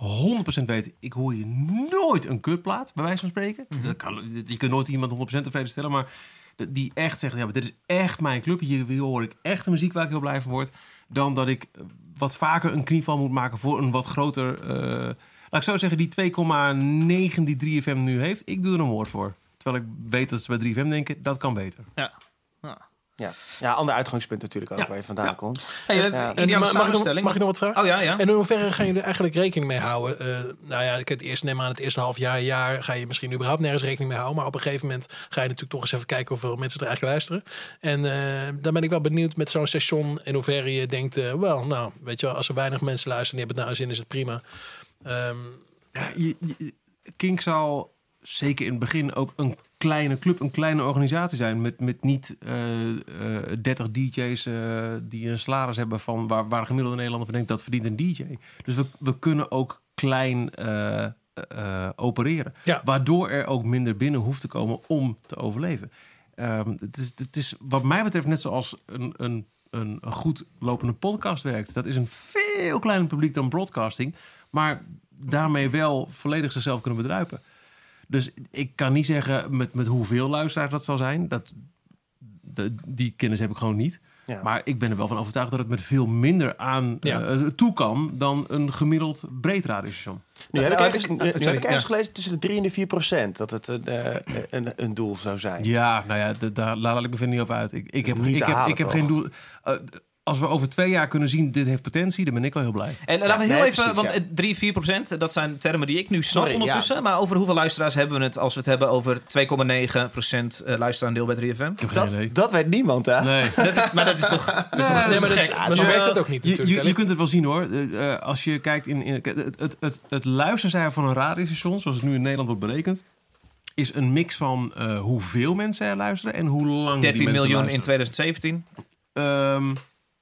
100% weten... ik hoor je nooit een kutplaat, bij wijze van spreken. dat kan, je kunt nooit iemand 100% tevreden stellen, maar die echt zeggen... Ja, maar dit is echt mijn club, hier, hier hoor ik echt de muziek waar ik heel blij van word... dan dat ik wat vaker een knieval moet maken voor een wat groter... eh, ik zo zeggen, die 2,9 die 3FM nu heeft, ik doe er een woord voor. Terwijl ik weet dat ze bij 3FM denken, dat kan beter. Ja. Ja. ja, ander uitgangspunt natuurlijk ook Ja. waar je vandaan Ja. komt. Hey, eh, Ja. En ideale ma- mag, ik nog, mag ik nog wat vragen? Oh ja, ja. En in hoeverre gaan jullie er eigenlijk rekening mee houden? Eh, nou ja, ik het eerst neem aan het eerste half jaar, jaar ga je misschien überhaupt nergens rekening mee houden. Maar op een gegeven moment ga je natuurlijk toch eens even kijken hoeveel mensen er eigenlijk luisteren. En eh, dan ben ik wel benieuwd met zo'n station in hoeverre je denkt, eh, wel, nou, weet je wel, als er weinig mensen luisteren, die hebben het nou zin, is het prima. Ja, je, je- Kink zal zeker in het begin ook een kleine club, een kleine organisatie zijn. Met, met niet eh, 30 DJ's die een salaris hebben van waar, waar gemiddelde Nederlander van denkt dat verdient een DJ. Dus we, we kunnen ook klein eh, eh, opereren. Ja. Waardoor er ook minder binnen hoeft te komen om te overleven. Ehm, het, is, het is wat mij betreft net zoals een, een, een, een goed lopende podcast werkt. Dat is een veel kleiner publiek dan broadcasting. Maar daarmee wel volledig zichzelf kunnen bedruipen. Dus ik kan niet zeggen met, met hoeveel luisteraars dat zal zijn. Dat, de, die kennis heb ik gewoon niet. Ja. Maar ik ben er wel van overtuigd dat het met veel minder aan Ja. eh, toe kan dan een gemiddeld breed radiostation. Nu heb ik Nou, ergens, nu heb ik ergens ja. gelezen tussen de 3 en de 4 procent dat het een, eh, een, een doel zou zijn. Ja, nou ja, daar laat ik me verder niet over uit. Ik, ik heb, niet ik te heb, halen, ik heb geen doel. eh, als we over twee jaar kunnen zien, dit heeft potentie, dan ben ik wel heel blij. En laten we heel nee, even, precies, want ja. eh, 3, 4 procent, dat zijn termen die ik nu snap Sorry, ondertussen. Maar over hoeveel luisteraars hebben we het als we het hebben over 2,9 procent eh, luisteraandeel bij 3FM? Ik heb geen Dat, idee. dat weet niemand, hè? Nee. [LAUGHS] Dat is, maar dat is toch... Dat is toch nee, dat maar, dat, maar zo werkt het ook niet Je, kunt het wel zien hoor. Eh, als je kijkt in, in het, het, het, het luistercijfer van een radiostation, zoals het nu in Nederland wordt berekend, is een mix van eh, hoeveel mensen er luisteren en hoe lang 13 die mensen miljoen in luisteren. 2017. Ehm,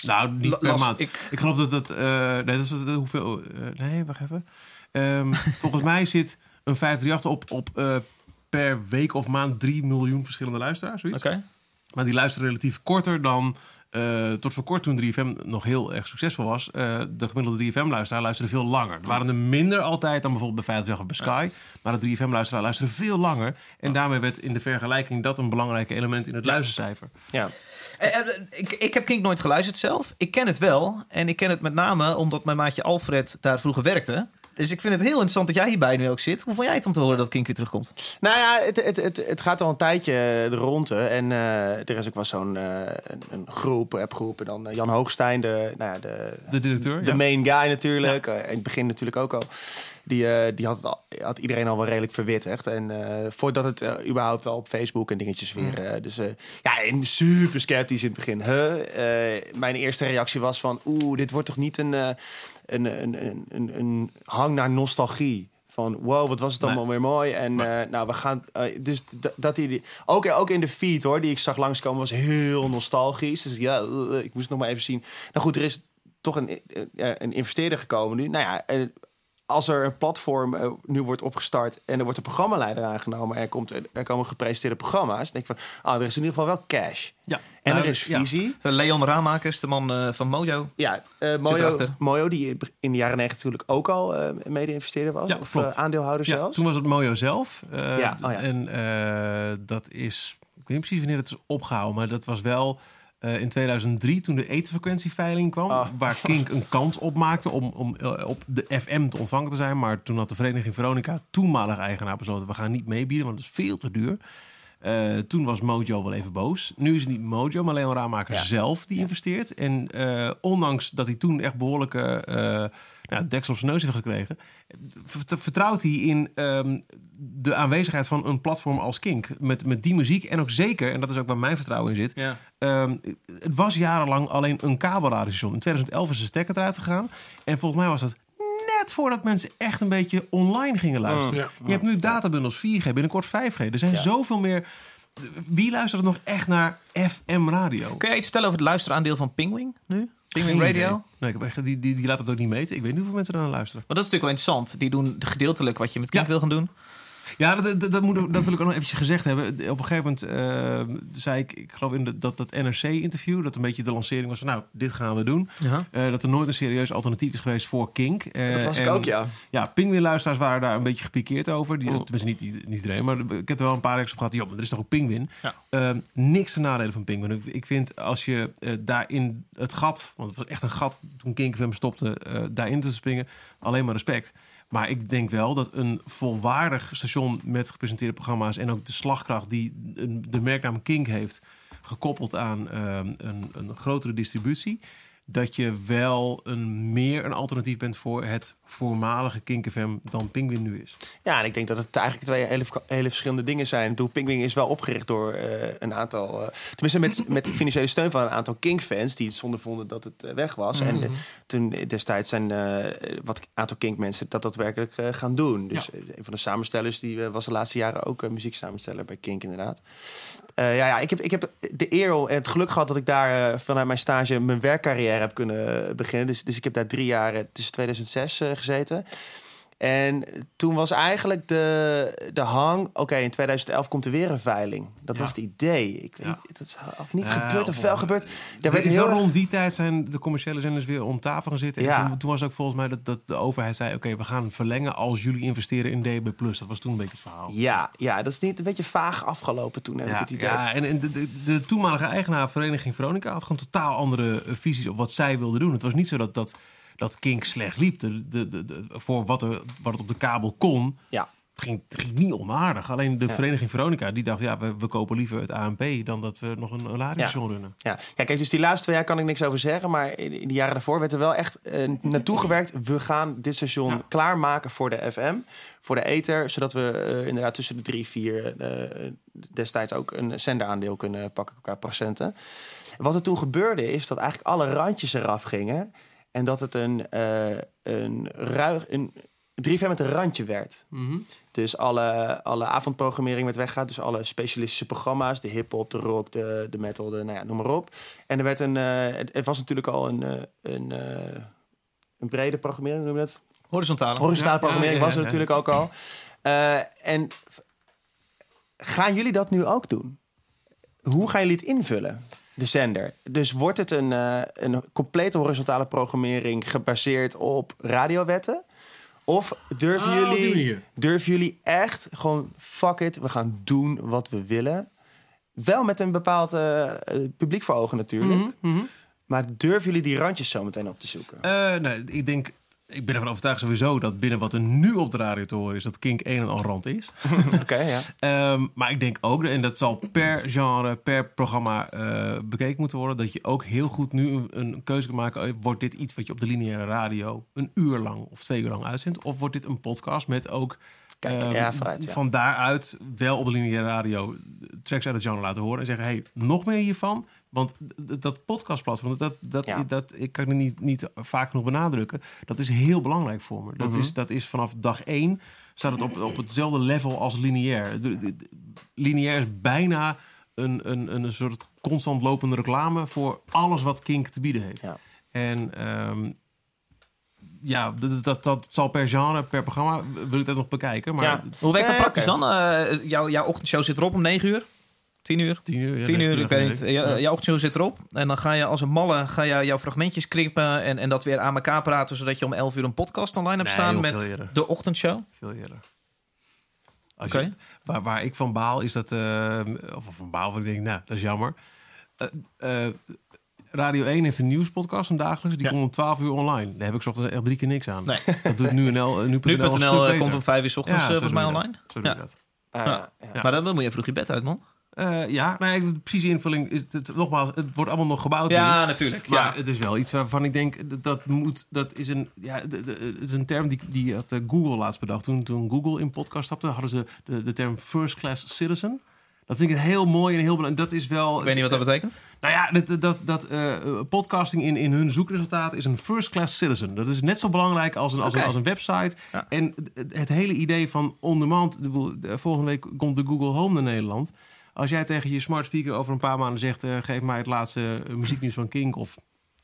nou, niet per maand. Ik, Ik, geloof dat het... eh, nee, dat is het, hoeveel... eh, nee, wacht even. Ehm, [LAUGHS] volgens mij zit een 538 op, op eh, per week of maand 3 miljoen verschillende luisteraars. Zoiets. Oké. Maar die luisteren relatief korter dan... eh, tot voor kort toen 3FM nog heel erg succesvol was. eh, de gemiddelde 3FM-luisteraar luisterde veel langer. Er waren er minder altijd dan bijvoorbeeld bij 538 of bij Sky. Maar de 3FM-luisteraar luisterde veel langer. En daarmee werd in de vergelijking dat een belangrijk element in het luistercijfer. Ja. Eh, ik, ik heb Kink nooit geluisterd zelf. Ik ken het wel. En ik ken het met name omdat mijn maatje Alfred daar vroeger werkte. Dus ik vind het heel interessant dat jij hierbij nu ook zit. Hoe vond jij het om te horen dat Kink weer terugkomt? Nou ja, het, het, het, het gaat al een tijdje de ronde. En eh, er is ook wel zo'n eh, een, een groep, appgroep. En dan eh, Jan Hoogstein, de, nou ja, de, De directeur, de ja. main guy natuurlijk. Eh, in het begin natuurlijk ook al. Die, eh, die had, het al, had iedereen al wel redelijk verwittigd. En eh, voordat het eh, überhaupt al op Facebook en dingetjes weer... eh, dus eh, ja, en super sceptisch in het begin. Huh? Eh, mijn eerste reactie was van... Oeh, dit wordt toch niet een, eh, een, een, een, een, hang naar nostalgie... Van wow, wat was het allemaal weer mooi. En eh, nou, we gaan. eh, dus dat hij. die- Ook, ook in de feed hoor, die ik zag langskomen, was heel nostalgisch. Dus ja, ik moest het nog maar even zien. Nou goed, er is toch een, eh, een investeerder gekomen nu. Nou ja, als er een platform eh, nu wordt opgestart en er wordt een programmaleider aangenomen en er, komt, er komen gepresenteerde programma's, dan denk ik van, ah, er is in ieder geval wel cash. Ja. En Nou, er is ja. visie. Leon Raamakers, de man eh, van Mojo. Ja, eh Mojo. Mojo, die in de jaren negentig natuurlijk ook al eh mede-investeerder was. Ja, of eh, aandeelhouder Ja, zelfs. toen was het Mojo zelf. Eh, Ja, oh ja. En eh, dat is, ik weet niet precies wanneer het is opgehouden, maar dat was wel eh, in 2003 toen de etenfrequentieveiling kwam, Ah. waar Kink een kans op maakte om, om eh, op de FM te ontvangen te zijn. Maar toen had de vereniging Veronica, toenmalig eigenaar, besloten, we gaan niet meebieden, want het is veel te duur. Eh, toen was Mojo wel even boos. Nu is het niet Mojo, maar Leon Raamaker Ja. zelf die investeert. En ondanks dat hij toen echt behoorlijke eh nou, deksel op zijn neus heeft gekregen... vert- vertrouwt hij in ehm, de aanwezigheid van een platform als Kink. Met, met die muziek en ook zeker, en dat is ook waar mijn vertrouwen in zit... Ja. Ehm, het was jarenlang alleen een kabelradiostation. In 2011 is de stekker eruit gegaan. En volgens mij was dat net voordat mensen echt een beetje online gingen luisteren. Ja. Je hebt nu databundels 4G, binnenkort 5G. Er zijn zoveel meer... Wie luistert nog echt naar FM radio? Kun jij iets vertellen over het luisteraandeel van Pingwing nu? Geen Radio? Nee, ik heb echt, die, die, die laat het ook niet meten. Ik weet niet hoeveel mensen er naar luisteren. Maar dat is natuurlijk wel interessant. Die doen gedeeltelijk wat je met Kink Ja. wil gaan doen. Ja, dat, dat, dat, moet, dat wil ik ook nog eventjes gezegd hebben. Op een gegeven moment eh, zei ik, ik geloof in de, dat dat NRC-interview, dat een beetje de lancering was van, nou, dit gaan we doen. Eh, dat er nooit een serieus alternatief is geweest voor Kink. Eh, dat was ik ook, ja. Ja, Pingwin-luisteraars waren daar een beetje gepikeerd over. Die, Oh. Tenminste, niet, niet iedereen, maar ik heb er wel een paar reacties op gehad. Ja, maar er is toch ook Pingwin? Ja. Eh, niks te nadelen van Pingwin. Ik, vind als je daarin het gat, want het was echt een gat toen Kink hem stopte, eh, daarin te springen, alleen maar respect. Maar ik denk wel dat een volwaardig station met gepresenteerde programma's en ook de slagkracht die de merknaam Kink heeft, gekoppeld aan ehm, een, een grotere distributie, dat je wel een, meer een alternatief bent voor het voormalige Kink FM dan Penguin nu is. Ja, en ik denk dat het eigenlijk twee hele, hele verschillende dingen zijn. Doe Pingwing is wel opgericht door eh, een aantal... eh, tenminste, met, met financiële steun van een aantal Kink-fans... die het zonde vonden dat het eh, weg was. En eh, toen destijds zijn eh, wat aantal Kink-mensen dat daadwerkelijk eh, gaan doen. Dus eh, een van de samenstellers die was de laatste jaren ook uh, muzieksamensteller bij Kink inderdaad. Ja, ja ik, heb, ik heb de eer en het geluk gehad dat ik daar vanuit mijn stage mijn werkcarrière heb kunnen beginnen. Dus, dus ik heb daar drie jaar tussen 2006 eh, gezeten. En toen was eigenlijk de, de hang... Oké, in 2011 komt er weer een veiling. Dat Ja. was het idee. Ik weet Ja. niet, het is of niet Ja, gebeurd of of- wel gebeurd. Daar Er werd heel erg- rond die tijd zijn de commerciële zenders weer om tafel gaan zitten. En toen, toen was ook volgens mij dat, dat de overheid zei... oké, we gaan verlengen als jullie investeren in DB+. Dat was toen een beetje het verhaal. Ja, ja, dat is niet een beetje vaag afgelopen toen, heb ik Ja, het idee. ja, en, en de, de, de toenmalige eigenaar Vereniging Veronica had gewoon totaal andere eh, visies op wat zij wilden doen. Het was niet zo dat, dat, dat Kink slecht liep. De, de, de, de- voor wat, er, wat het op de kabel kon, Ja. ging, ging niet onaardig. Alleen de Ja. Vereniging Veronica, die dacht, ja, we, we kopen liever het ANP dan dat we nog een, een radiostation runnen. Ja. ja, kijk, dus die laatste twee jaar kan ik niks over zeggen. Maar in in de jaren daarvoor werd er wel echt eh, naartoe gewerkt. We gaan dit station Ja. klaarmaken voor de FM, voor de ether. Zodat we eh, inderdaad tussen de drie, vier eh, destijds ook een zenderaandeel kunnen pakken qua procenten. Wat er toen gebeurde is dat eigenlijk alle randjes eraf gingen. En dat het een, eh een ruig... Een, 3FM met een randje werd. Dus alle, alle avondprogrammering werd weggehaald. Dus alle specialistische programma's. De hip-hop, de rock, de, de metal, de, nou ja, noem maar op. En er werd een. eh, het, was natuurlijk al een, eh, een, een brede programmering, noem je dat? Horizontale. Horizontale Ja, programmering ja, was er natuurlijk ook al. En gaan jullie dat nu ook doen? Hoe gaan jullie het invullen? De zender. Dus wordt het een, eh, een complete horizontale programmering gebaseerd op radiowetten? Of durven, die jullie, durven jullie echt gewoon fuck it, we gaan doen wat we willen? Wel met een bepaald eh, eh, publiek voor ogen natuurlijk. Mhm, mhm. Maar durven jullie die randjes zo meteen op te zoeken? Eh, nee, ik denk, ik ben ervan overtuigd sowieso dat binnen wat er nu op de radio te horen is, dat Kink een en al rand is. [LAUGHS] Oké, ja. Ehm, maar ik denk ook, en dat zal per genre, per programma eh, bekeken moeten worden, dat je ook heel goed nu een, een keuze kan maken. eh, Wordt dit iets wat je op de lineaire radio een uur lang of twee uur lang uitzendt? Of wordt dit een podcast met ook Kijk, ehm, ja, vooruit, ja. van daaruit wel op de lineaire radio tracks uit het genre laten horen en zeggen: hey, nog meer hiervan? Want dat podcastplatform, dat, dat, Ja. dat, ik kan het niet, niet vaak genoeg benadrukken. Dat is heel belangrijk voor me. Dat, Mhm. is, dat is vanaf dag één staat het op, op hetzelfde level als lineair. Lineair is bijna een, een, een soort constant lopende reclame voor alles wat Kink te bieden heeft. Ja. En ehm, ja, dat, dat, dat zal per genre, per programma, wil ik dat nog bekijken. Maar Ja. Hoe werkt dat Eh, praktisch dan? Eh, jouw, jouw ochtendshow zit erop om 9 uur? 10 uur? tien uur, ja, 10 nee, uur, tien ik weet niet. Ja. Jouw ochtendshow zit erop. En dan ga je als een malle ga je jouw fragmentjes knippen en, en dat weer aan elkaar praten, zodat je om 11 uur een podcast online hebt Nee, staan joh, met veel eerder. de ochtendshow. Veel eerder. Als Oké. je- waar, waar ik van baal is dat... eh, of van baal, van ik denk, nou, dat is jammer. Eh, eh, Radio 1 heeft een nieuwspodcast, een dagelijks. Die Ja. komt om 12 uur online. Daar heb ik 's ochtends echt drie keer niks aan. Nee. Dat doet nu NL, nu.nl, Nu.nl komt om 5 uur 's ochtends Ja, zo volgens mij online. dat. Zo doe je dat. Ah, Ja. Maar dan, dan moet je vroeg je bed uit, man. Eh, ja, de precieze invulling is het, nogmaals, het wordt allemaal nog gebouwd. nu. natuurlijk. Maar het is wel iets waarvan ik denk dat dat moet. Dat is een, ja, de- de- het is een term die, die had eh, Google laatst bedacht. Toen, toen Google in podcast stapte, hadden ze de, de term first class citizen. Dat vind ik heel mooi en heel belangrijk. Dat is wel. Ik weet niet wat dat betekent. Nou ja, dat, dat, dat eh, podcasting in, in hun zoekresultaat is een first class citizen. Dat is net zo belangrijk als een, als een, als een website. Ja. En het, het hele idee van on-demand. ik bedoel, de- Volgende week komt de Google Home naar Nederland. Als jij tegen je smart speaker over een paar maanden zegt... eh, geef mij het laatste eh, muzieknieuws van Kink of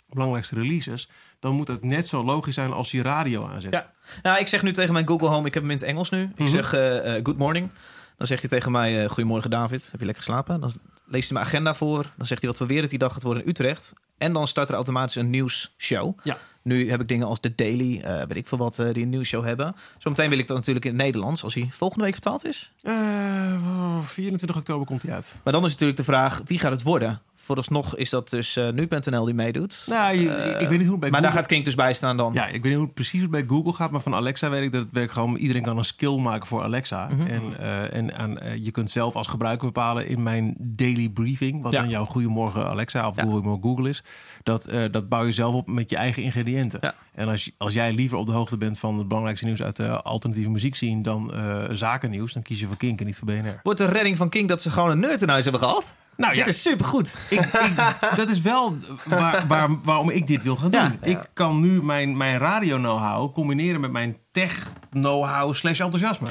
belangrijkste releases... dan moet het net zo logisch zijn als je radio aanzet. Ja. Nou, ik zeg nu tegen mijn Google Home, ik heb hem in het Engels nu. Ik Mhm. zeg eh, good morning. Dan zegt hij tegen mij, goedemorgen David, heb je lekker geslapen? Dan leest hij mijn agenda voor. Dan zegt hij wat voor weer het die dag gaat worden in Utrecht. En dan start er automatisch een nieuwsshow. Ja. Nu heb ik dingen als The Daily, eh, weet ik veel wat, eh, die een nieuwsshow hebben. Zometeen wil ik dat natuurlijk in het Nederlands, als hij volgende week vertaald is. Eh, 24 oktober komt hij uit. Maar dan is natuurlijk de vraag, wie gaat het worden? Vooralsnog is dat dus eh, nu.nl die meedoet. Nou, je- Eh, ik weet niet hoe bij maar daar gaat Kink dus bij staan dan. Ja, ik weet niet hoe het precies hoe het bij Google gaat, maar van Alexa weet ik dat het werkt gewoon. Iedereen kan een skill maken voor Alexa. Mhm. En, eh, en aan, je kunt zelf als gebruiker bepalen in mijn daily briefing, wat Ja. dan jouw Goedemorgen Alexa of Ja. Goedemorgen Google is, dat, dat bouw je zelf op met je eigen ingrediënten. Ja. En als, als jij liever op de hoogte bent van het belangrijkste nieuws uit de alternatieve muziek zien dan zakennieuws, dan kies je voor Kink en niet voor BNR. Wordt de redding van Kink dat ze gewoon een nerd in huis hebben gehad? Nou Dit is supergoed. ik, ik, dat is wel waar, waar, waarom ik dit wil gaan doen. Ja, Ik kan nu mijn, mijn radio-know-how combineren met mijn tech-know-how slash enthousiasme.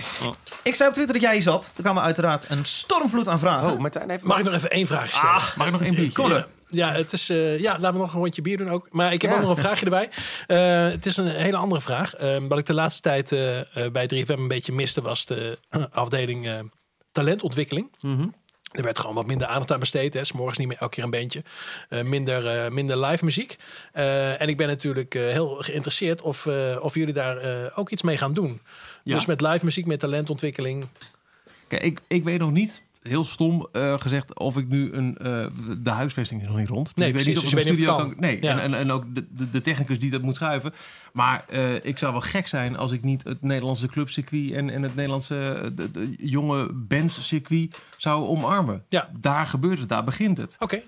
Ik zei op Twitter dat jij hier zat. Er kwam uiteraard een stormvloed aan vragen. Oh, Martijn heeft... Mag ik nog even één vraag stellen? Ah, Mag ik nog één biertje? Kom er. Ja, het is, eh, ja, laten we nog een rondje bier doen ook. Maar ik heb Ja. ook nog een vraagje erbij. Eh, het is een hele andere vraag. Eh, wat ik de laatste tijd eh, bij 3FM een beetje miste... was de [CLEARS THROAT] afdeling eh, talentontwikkeling. Mhm. Er werd gewoon wat minder aandacht aan besteed. Hè. 's morgens niet meer elke keer een bandje. Eh, minder, eh, minder live muziek. Eh, en ik ben natuurlijk heel geïnteresseerd of, of jullie daar ook iets mee gaan doen. Ja. Dus met live muziek, met talentontwikkeling. Kijk, ik, ik weet nog niet, heel stom eh, gezegd, of ik nu een... eh, de huisvesting is nog niet rond. Dus Nee, ik weet precies, niet of dus ik een studio kan... Nee, Ja. en, en, en ook de, de, technicus die dat moet schuiven. Maar eh, ik zou wel gek zijn als ik niet het Nederlandse clubcircuit... en, en het Nederlandse de, de jonge bandscircuit zou omarmen. Ja. Daar gebeurt het, daar begint het. Oké,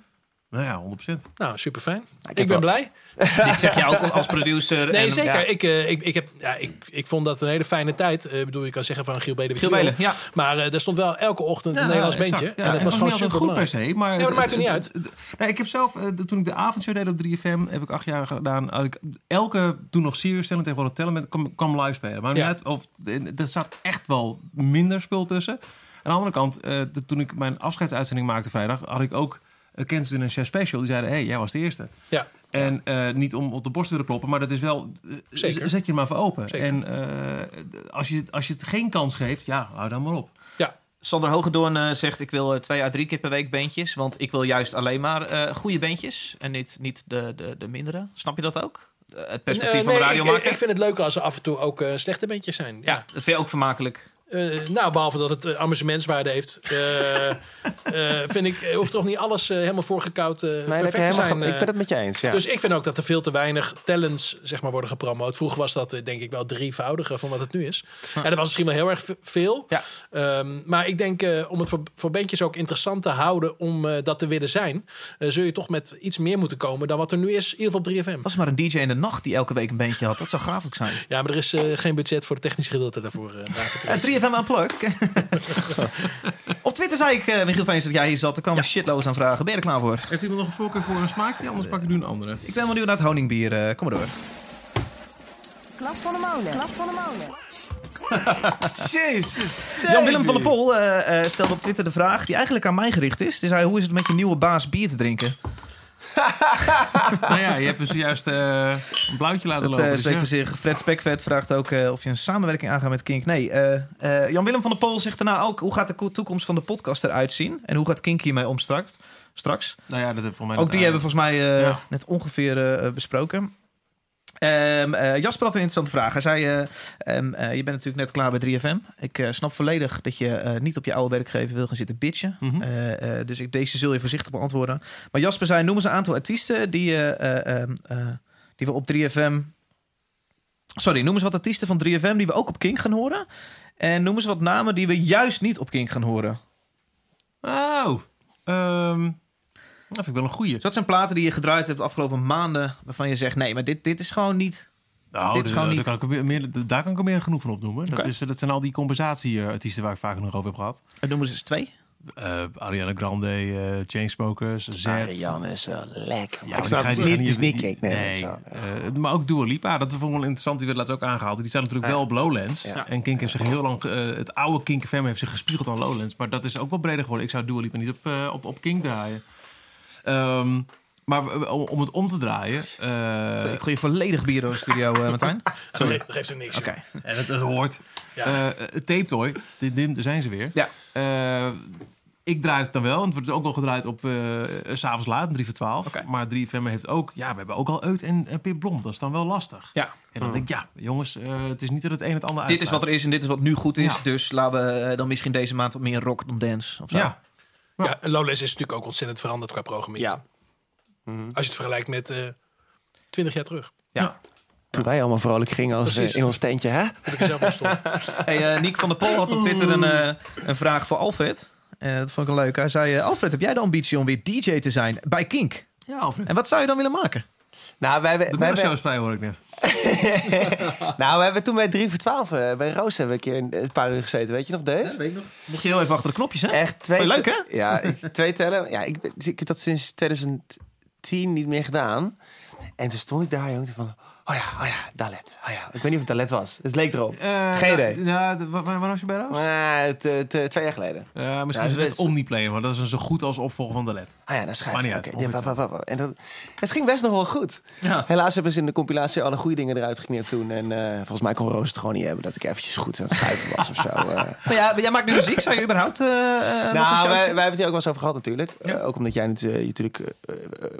Nou ja, 100%. nou super fijn. Ik ben wel- blij. [LAUGHS] Dit zeg je ook als producer. Nee, en- zeker. Ja. Ik, eh, ik, ik, heb, ja, ik, ik vond dat een hele fijne tijd. Eh, Ik bedoel, je kan zeggen van Giel Beden. Giel Belen, ja. Maar eh, er stond wel elke ochtend een Nederlands bandje. Ja, en dat het was gewoon niet altijd super goed per se. Maar dat het- maakt er niet uit. het- nou, ik heb zelf, eh, toen ik de avondshow deed op 3FM, heb ik acht jaar gedaan. had ik elke, toen nog Sirius stellen, tegenwoordig tellen, met, kwam, kwam live spelen. Maar Ja. net, of, er staat echt wel minder spul tussen. Aan de andere kant, eh, de- toen ik mijn afscheidsuitzending maakte vrijdag, had ik ook Kansas in een chef special. Die zeiden, hé, hey, jij was de eerste. Ja. En eh, niet om op de borst te willen kloppen, maar dat is wel... eh, Zeker. Zet je er maar voor open. Zeker. En eh, als, je, als je het geen kans geeft, ja, hou dan maar op. Ja, Sander Hogedoorn eh, zegt: Ik wil twee à drie keer per week bandjes. Want ik wil juist alleen maar eh goede bandjes. En niet, niet de, de, de mindere. Snap je dat ook? Het perspectief van nee, radio ik, maken. ik vind het leuker als er af en toe ook eh, slechte bandjes zijn. Ja. ja, dat vind je ook vermakelijk. Eh, nou, behalve dat het eh, amusementswaarde heeft, uh, [LAUGHS] vind ik, hoeft toch niet alles helemaal voorgekoud nee, perfect helemaal te zijn. ik ben het met je eens. Dus ik vind ook dat er veel te weinig talents, zeg maar, worden gepromoot. Vroeger was dat, denk ik, wel drievoudiger van wat het nu is. En dat was misschien wel heel erg veel. Ehm, maar ik denk, om het voor, bandjes ook interessant te houden om dat te willen zijn, zul je toch met iets meer moeten komen dan wat er nu is, in ieder geval op 3FM. Was maar een DJ in de nacht die elke week een bandje had. Dat zou graaflijk zijn. Ja, maar er is geen budget voor het technische gedeelte daarvoor. 3FM van Unplugged. [LAUGHS] Op Twitter zei ik, uh, Michiel Veens, dat jij hier zat. Er kwamen shitloos aan vragen. Ben je er klaar voor? Heeft iemand nog een voorkeur voor een smaakje? Anders pak ik nu een andere. Ik ben benieuwd naar het honingbier. Eh, kom maar door. Klap van de molen. Klap van de molen. [LAUGHS] Jezus. Jan-Willem van der Pol uh, stelde op Twitter de vraag die eigenlijk aan mij gericht is. Die zei, hoe is het met je nieuwe baas bier te drinken? [LAUGHS] nou ja, je hebt dus juist eh, een blauwtje laten Dat lopen. eh dus spreekt ja. zich. Fred Spekvet vraagt ook eh, of je een samenwerking aangaat met Kink. Nee, eh, eh, Jan-Willem van der Pol zegt daarna ook... hoe gaat de ko- toekomst van de podcast eruit zien? En hoe gaat Kink hiermee om straks? straks? Nou ja, dat heb voor mij Ook die eh, hebben we volgens mij eh, ja. net ongeveer eh, besproken. Ehm, eh, Jasper had een interessante vraag. Hij zei, eh, ehm, eh, je bent natuurlijk net klaar bij 3FM. Ik snap volledig dat je niet op je oude werkgever wil gaan zitten bitchen. Mhm. Dus ik, deze zul je voorzichtig beantwoorden. Maar Jasper zei, noem eens een aantal artiesten die, eh, eh, ehm, eh, die we op 3FM... Sorry, noem eens wat artiesten van 3FM die we ook op Kink gaan horen. En noem eens wat namen die we juist niet op Kink gaan horen. Oh, ehm, dat vind ik wel een goeie. Dus dat zijn platen die je gedraaid hebt de afgelopen maanden... waarvan je zegt, nee, maar dit, dit is gewoon niet... Nou, Dit is daar- gewoon daar niet- kan ik er meer, daar kan ik er meer genoeg van opnoemen. Dat, Oké. is, dat zijn al die compensatieartiesten waar ik vaak nog over heb gehad. En noem eens eens twee. Eh Ariana Grande, eh Chainsmokers, Z. Marianne is wel lekker. Ja, ik maar snap het ga- niet. niet. Nee, nee. dat wel- Eh, maar ook Dua Lipa, dat vond ik wel interessant. Die werd laatst ook aangehaald. Die staat natuurlijk wel op Lowlands. Ja. En Kink heeft zich heel lang... eh, het oude Kink FM heeft zich gespiegeld aan Lowlands. Maar dat is ook wel breder geworden. Ik zou Dua Lipa niet op, op, op Kink draaien. Ehm, maar om, het om te draaien... eh, ik gooi je volledig bier door de studio, eh Martijn. [LAUGHS] Sorry. Ge geeft er niks. Oké. En dat, dat hoort. Ja. Eh, Tape Toy, daar zijn ze weer. Ja. Eh, ik draai het dan wel. En het wordt ook wel gedraaid op eh, s s'avonds laat, 3 voor 12. Oké. Maar 3FM heeft ook... Ja, we hebben ook al Uit en, en Pip Blom. Dat is dan wel lastig. Ja. En dan denk ik, ja, jongens, eh, het is niet dat het een het ander Dit is wat er is en dit is wat nu goed is. Ja. Dus laten we dan misschien deze maand wat meer rock dan dance. Of zo. Ja. Ja, en Lowlands is natuurlijk ook ontzettend veranderd qua programmering. Ja. Als je het vergelijkt met eh 20 jaar terug. Toen wij allemaal vrolijk gingen als, Precies. eh, in ons tentje, hè? Toen ik er zelf op stond. [LAUGHS] Hey, eh, Niek van der Pol had op Twitter een, eh, een vraag voor Alfred. Eh, dat vond ik wel leuk. Hij zei, eh, Alfred, heb jij de ambitie om weer DJ te zijn bij Kink? Ja, Alfred. En wat zou je dan willen maken? Nou, wij, wij, De wij, is vrij, hoor ik net. [LAUGHS] nou, we hebben toen bij 3 voor 12 eh, bij Roos hebben we een keer een, een paar uur gezeten. Weet je nog, Dave? weet ik nog. Mocht je heel even achter de knopjes, hè? Echt twee. Leuk, hè? Ja, ik- twee tellen. Ja, ik, ik heb dat sinds 2010 niet meer gedaan. En toen stond ik daar, jongen, van... Oh ja, oh ja, Dalet. Oh ja. Ik weet niet of het Dalet was. Het leek erop. Eh, Geen nou, idee. Waar, waar was je bij Roos? Maar het, t- twee jaar geleden. Misschien Ja, is het Omniplayer, maar dat is een zo goed als opvolger van de LED. Ah ja, dat schijnt. Maakt niet uit, ja. En dat, het ging best nog wel goed. Ja. Helaas hebben ze in de compilatie alle goede dingen eruit geknipt toen. En volgens mij kon Roos het gewoon niet hebben dat ik eventjes goed aan het schuiven was of zo. [LAUGHS] Maar ja, jij maakt nu muziek. Zou je überhaupt Nou, wij, wij hebben het hier ook wel eens over gehad natuurlijk. Ook omdat jij natuurlijk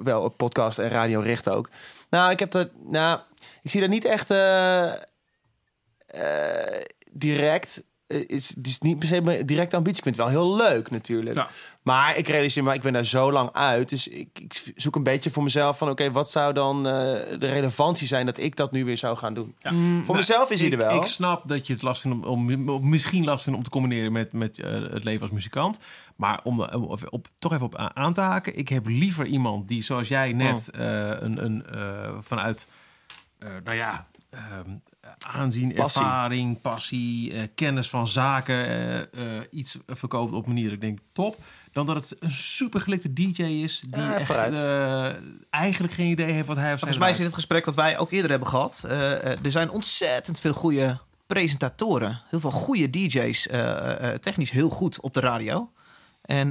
wel op podcast en radio richt ook. Nou, ik heb dat... Nou, ik zie dat niet echt eh, eh, direct... eh, is, is niet per se mijn directe ambitie. Ik vind het wel heel leuk natuurlijk. Ja. Maar ik realiseer me, ik ben daar zo lang uit. Dus ik, ik zoek een beetje voor mezelf van... Oké, wat zou dan eh, de relevantie zijn dat ik dat nu weer zou gaan doen? Voor mezelf is hij ik, er wel. Ik snap dat je het last vindt om, misschien last vindt om te combineren met, met eh, het leven als muzikant. Maar om, er- op, op- toch even op aan te haken. Ik heb liever iemand die, zoals jij net, Oh. eh, een, een, eh, vanuit, eh, nou ja, ehm, aanzien, Passie. ervaring, passie, eh, kennis van zaken, iets verkoopt op een manier dat ik denk top. Dan dat het een supergelikte DJ is die Ja, echt vooruit. eh, eigenlijk geen idee heeft wat hij of zij Volgens mij is dit het gesprek wat wij ook eerder hebben gehad. Eh, eh, er zijn ontzettend veel goede presentatoren. Heel veel goede DJ's. technisch heel goed op de radio. En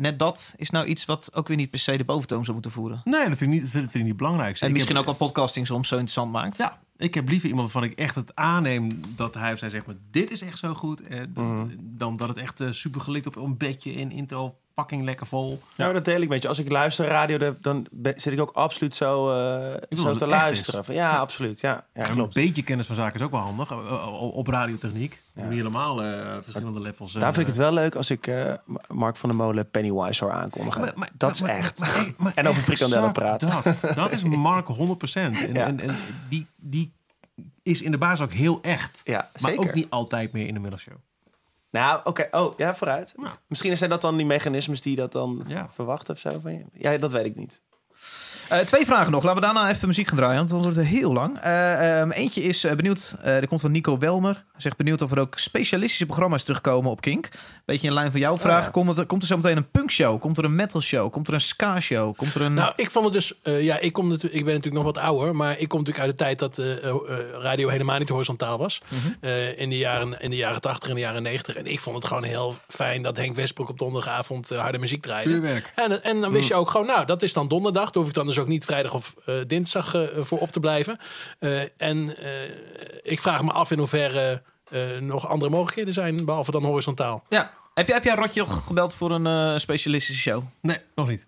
net dat is nou iets wat ook weer niet per se de boventoon zou moeten voeren. Nee, dat vind ik niet, vind, vind ik niet belangrijk. En Ik misschien heb- ook wat podcasting soms zo interessant maakt. Ja, ik heb liever iemand waarvan ik echt het aanneem dat hij of zij zegt, maar dit is echt zo goed. Eh, Mhm. Dan dat het echt super gelikt op een bedje in intro, pakking lekker vol. Nou, dat deel ik met je. Als ik luister radio, dan- ben- zit ik ook absoluut zo, eh, zo te luisteren. Ja, absoluut. Ja, ja een beetje kennis van zaken is ook wel handig. eh, eh, op radiotechniek. Ja. Die helemaal verschillende levels. Daar vind ik het wel leuk als ik Mark van der Molen Pennywise hoor aankondigen. Maar- maar- dat is echt. En over frikandellen praten. Dat, dat is [LAUGHS] Mark 100%. En, Ja. en, en die, die is in de basis ook heel echt. Ja, Maar ook niet altijd meer in de middagshow. Nou, oké. Oh, ja, vooruit. Nou. Misschien zijn dat dan die mechanismes die dat dan verwachten of zo. van je. Ja, dat weet ik niet. Eh, twee vragen nog. Laten we daarna even muziek gaan draaien, want dan wordt het heel lang. Eh, ehm, eentje is eh, benieuwd, er komt van Nico Welmer. Hij zegt benieuwd of er ook specialistische programma's terugkomen op Kink. Beetje in lijn van jouw vraag. ja. komt, er, komt er zo meteen een punkshow? Komt er een metal show? Komt er een ska show? Komt er een... Nou, ik vond het dus... ja, ik, kom natuurlijk, ik ben natuurlijk nog wat ouder. Maar ik kom natuurlijk uit de tijd dat radio helemaal niet horizontaal was. Eh, in, de jaren, in de jaren 80 en de jaren 90. En ik vond het gewoon heel fijn dat Henk Westbroek op donderdagavond harde muziek draaide. Vuurwerk. En, en dan wist je ook gewoon, nou, dat is dan donderdag. Daar hoef ik dan dus ook niet vrijdag of eh, dinsdag eh, voor op te blijven. Eh, en eh, ik vraag me af in hoeverre eh, nog andere mogelijkheden zijn, behalve dan horizontaal. Ja. Heb jij, heb jij Rotje gebeld voor een eh, specialistische show? Nee, nog niet.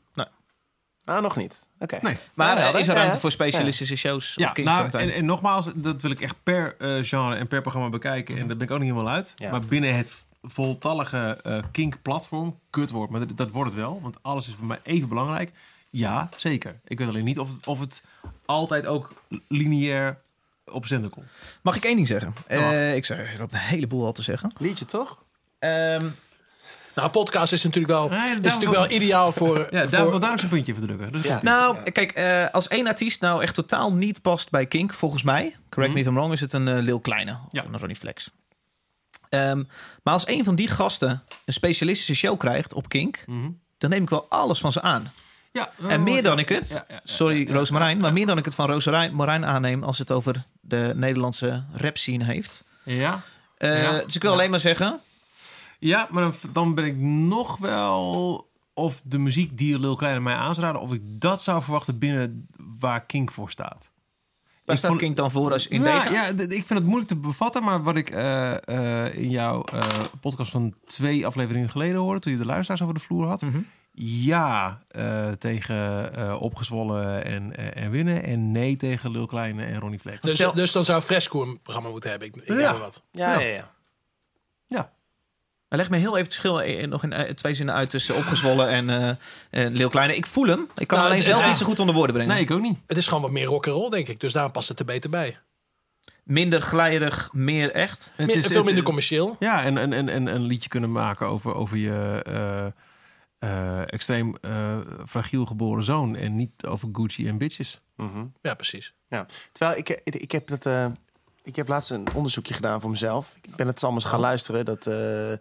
Ah, nog niet. Oké. Nee. Maar Ja, eh, is er ruimte ja. voor specialistische shows Ja, nou, en, en nogmaals, dat wil ik echt per eh, genre en per programma bekijken. En dat ben ik ook niet helemaal uit. Ja. Maar binnen het voltallige eh, Kink-platform, kutwoord, maar dat, dat wordt het wel. Want alles is voor mij even belangrijk. Ja, zeker. Ik weet alleen niet of het, of het altijd ook lineair op zender komt. Mag ik één ding zeggen? Ja. Eh, ik zeg, er op een heleboel al te zeggen. Liedje toch? Ehm, Nou, podcast is natuurlijk wel, Nee, is natuurlijk wel ideaal voor... Ja, daar voor daar een puntje voor drukken. Ja. goed. nou, kijk, eh, als één artiest nou echt totaal niet past bij Kink, volgens mij, correct me if I'm wrong, is het een eh, Lil Kleine of Ja. een Ronnie Flex. Ehm, maar als een van die gasten een specialistische show krijgt op Kink, Mhm. dan neem ik wel alles van ze aan. Ja, En meer dan ik het, sorry Roos Marijn, maar meer dan ik het van Roos Marijn- aanneem als het over de Nederlandse rap scene heeft. Ja, Ja. Dus ik wil alleen maar zeggen, ja maar dan, dan ben ik nog wel... Of de muziek die Lil Kleine mij aanraden, of ik dat zou verwachten binnen waar Kink voor staat. waar Ik staat vond- Kink dan voor als in ja, deze? Ja, ik vind het moeilijk te bevatten, maar wat ik eh, eh, in jouw podcast van twee afleveringen geleden hoorde, toen je de luisteraars over de vloer had. Mhm. Ja, eh, tegen eh, opgezwollen en, eh, en winnen. En nee tegen Lil Kleine en Ronnie Flex. Dus, Stel- dus dan zou Fresco een programma moeten hebben. Ik, ik Ja. wat. Ja, Ja. ja, ja. Ja, Maar leg me heel even het verschil in- nog in eh, twee zinnen uit tussen opgezwollen en eh en Leel Kleine. Ik voel hem. Ik kan Nou, alleen het- zelf het- niet zo goed onder woorden brengen. nee, ik ook niet. Het is gewoon wat meer rock and roll, denk ik. Dus daar past het er beter bij. Minder glijderig, meer echt. Het is- veel minder commercieel. Ja, en, en, en, en een liedje kunnen maken over, over je eh, eh, extreem eh, fragiel geboren zoon. En niet over Gucci en bitches. Mhm. Ja, precies. Terwijl ik, ik, ik heb dat. eh, ik heb laatst een onderzoekje gedaan voor mezelf. Ik ben het allemaal eens gaan luisteren. Dat eh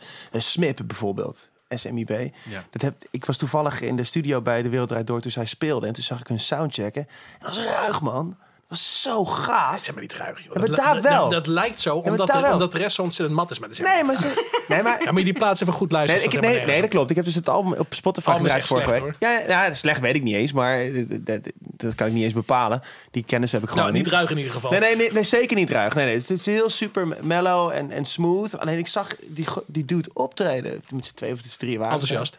SMIP bijvoorbeeld, SMIB. Ja. Dat heb, ik was toevallig in de studio bij De Wereld Draait Door toen zij speelde. En toen zag ik hun soundchecken. En dat was ruig, man. Dat was zo gaaf. Zeg maar niet ruig, joh. Ja, maar dat, daar dat- wel. Dat, dat lijkt zo, omdat, de, omdat de rest zo ontzettend mat is. Maar Nee, maar, ze, [LAUGHS] nee, maar Ja, maar die plaats even goed Nee, luisteren. ik, nee, helemaal nee, dat klopt. Ik heb dus het album op Spotify Album gedraaid vorige slecht, week. Ja, ja, slecht weet ik niet eens, maar dat, dat, dat kan ik niet eens bepalen. Die kennis heb ik gewoon Nou, niet niet. ruig in ieder geval. Nee, nee, nee, nee, zeker niet ruig. Nee, nee, het is heel super mellow en, en smooth. Alleen ik zag die, die dude optreden. Met z'n twee of z'n drieën waren. Enthousiast.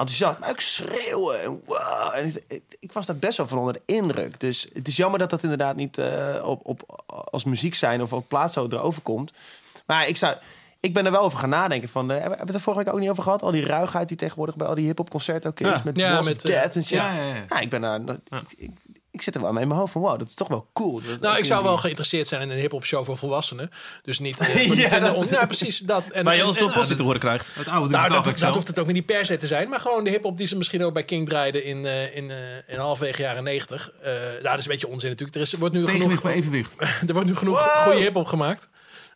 Enthousiast, maar ook schreeuwen. En wow. En ik, ik, ik was daar best wel van onder de indruk. Dus het is jammer dat dat inderdaad niet eh, op, op, als muziek zijn of op plaats zo erover komt. Maar ik zou... Ik ben er wel over gaan nadenken. Van, eh, hebben we het er vorige week ook niet over gehad? Al die ruigheid die tegenwoordig bij al die hip-hop concerten ook is. Ja. Met Ja, met, Death eh, en shit. Ja, ja, ja. Ja, ik ben daar. Ik, ik, zit er wel mee in mijn hoofd van wow, dat is toch wel cool. Dat- Nou, ik zou die- wel geïnteresseerd zijn in een hip-hop show voor volwassenen. Dus niet. eh, [LAUGHS] die Ja, kinderen dat- om- ja, precies. Dat. En, Waar je ons en- door post te horen krijgt. Het oude Nou, dat, dat hoeft het ook niet per se te zijn. Maar gewoon de hip-hop die ze misschien ook bij King draaiden in, eh, in, eh, in halfwege jaren 90. Eh nou, dat is een beetje onzin natuurlijk. Er, is, er wordt nu Tegenwicht genoeg, voor evenwicht. [LAUGHS] er wordt nu genoeg goede hip-hop gemaakt.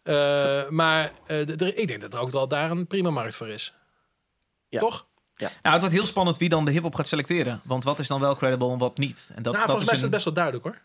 Eh, maar eh, ik denk dat er ook wel daar een prima markt voor is. Ja. Nou, het wordt heel spannend wie dan de hip-hop gaat selecteren. Want wat is dan wel credible en wat niet? En dat, nou, dat volgens mij is een- het best wel duidelijk hoor.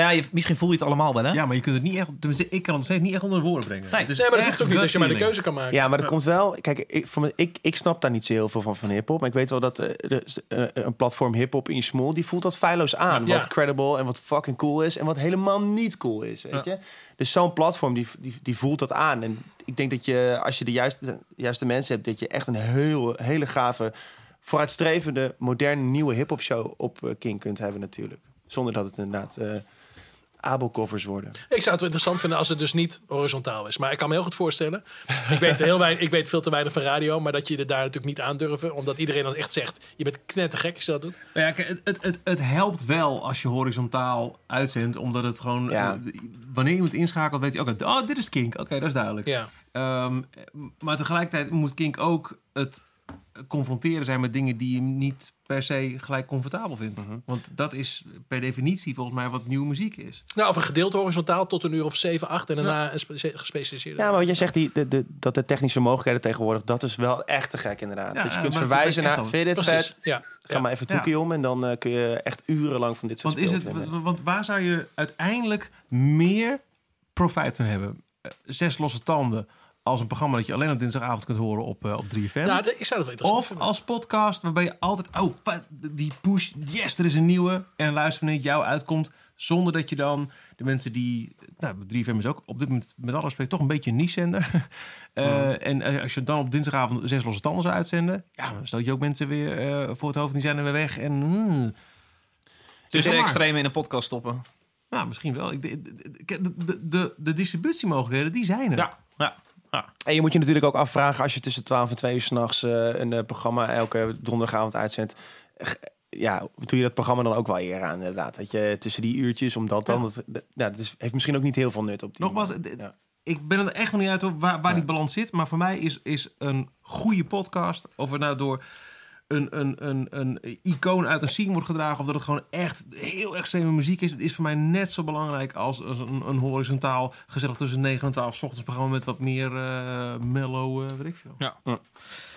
Ja, je, misschien voel je het allemaal wel, hè? Ja, maar je kunt het niet echt... tenminste, Ik kan het steeds niet echt onder de woorden brengen. Nee. Het is Nee, maar dat echt hoeft ook niet als je maar de keuze kan maken. Ja, maar dat komt wel. Kijk, ik, voor me, ik, ik snap daar niet zo heel veel van van hip-hop. Maar ik weet wel dat eh, eh, een platform hip-hop in je small. die voelt dat feilloos aan. Ja. Wat credible en wat fucking cool is. En wat helemaal niet cool is. Weet je? Dus zo'n platform die, die, die voelt dat aan. En ik denk dat je, als je de juiste, de juiste mensen hebt. dat je echt een heel, hele gave, vooruitstrevende, moderne, nieuwe hip-hop show op eh, King kunt hebben, natuurlijk. Zonder dat het inderdaad. eh Abelcovers worden. Ik zou het wel interessant vinden als het dus niet horizontaal is. Maar ik kan me heel goed voorstellen. Ik weet, heel weinig, ik weet veel te weinig van radio. Maar dat je er daar natuurlijk niet aandurven. Omdat iedereen dan echt zegt. Je bent knettergek als je dat doet. Nou ja, het, het, het, het helpt wel als je horizontaal uitzendt. Omdat het gewoon... Ja. eh, wanneer iemand inschakelt, weet hij... Oké, oh, dit is Kink. Oké, dat is duidelijk. Ja. Ehm, maar tegelijkertijd moet Kink ook het confronteren zijn met dingen die je niet per se gelijk comfortabel vindt. Mhm. Want dat is per definitie volgens mij wat nieuwe muziek is. Nou, of een gedeelte horizontaal tot een uur of 7, 8 en daarna een spe- gespecialiseerde. Ja, maar wat jij zegt, die, de, de, dat de technische mogelijkheden tegenwoordig, dat is wel echt te gek inderdaad. Ja, dat je kunt verwijzen naar, vind je dit Precies. vet? Ja. Ga Ja. maar even het Ja. hoekje om en dan eh, kun je echt urenlang van dit soort Want, is het, want waar zou je uiteindelijk meer profijt van hebben? Eh, Zes losse tanden als een programma dat je alleen op dinsdagavond kunt horen op, eh, op 3FM. Nou, ik zou dat wel interessant Of vinden. als podcast waarbij je altijd, oh, die push, yes, er is een nieuwe. En luister wanneer het jou uitkomt. Zonder dat je dan de mensen die, nou, 3FM is ook op dit moment met alle respect toch een beetje een niche-zender. [LAUGHS] Eh, En eh, als je dan op dinsdagavond zes losse tanden zou uitzenden, ja, dan stoot je ook mensen weer voor het hoofd die zijn er weer weg. En, hmm. Dus de extreme in een podcast stoppen. Nou, misschien wel. De, de, de, de distributiemogelijkheden, die zijn er. Ja, ja. En je moet je natuurlijk ook afvragen als je tussen 12 en 2 uur s'nachts uh, een uh, programma elke donderdagavond uitzendt. Ja, doe je dat programma dan ook wel eer aan, inderdaad. Weet je, tussen die uurtjes, omdat dan. Ja. Dat, dat is, heeft misschien ook niet heel veel nut op die. Nogmaals, ja. ik ben er echt nog niet uit op waar, die balans zit. Maar voor mij is, is een goede podcast, of er nou door een, een, een, een icoon uit een scene wordt gedragen, of dat het gewoon echt heel extreme muziek is, is voor mij net zo belangrijk als, een, een, horizontaal, gezellig tussen 9 en 12 ochtends programma met wat meer uh, mellow, uh, weet ik veel. Ja. ja.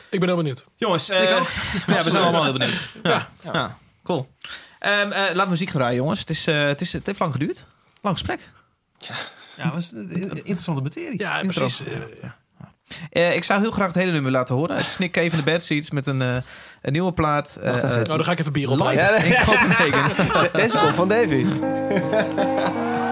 Ik ben heel benieuwd. Jongens, uh, ik ook. [LAUGHS] ja, we zijn allemaal heel benieuwd. Ja, ja. ja. cool. Um, uh, laat muziek gaan draaien, jongens. Het, is, uh, het, is, het heeft lang geduurd. Lang gesprek. Ja, ja dat is een interessante materie. Ja, precies. Uh, ik zou heel graag het hele nummer laten horen. Het is Nick Cave in de Bad Seats met een, uh, een nieuwe plaat. Uh, oh, dan ga ik even bier op. Live [LAUGHS] ja, in. Deze komt van Davy. [LAUGHS]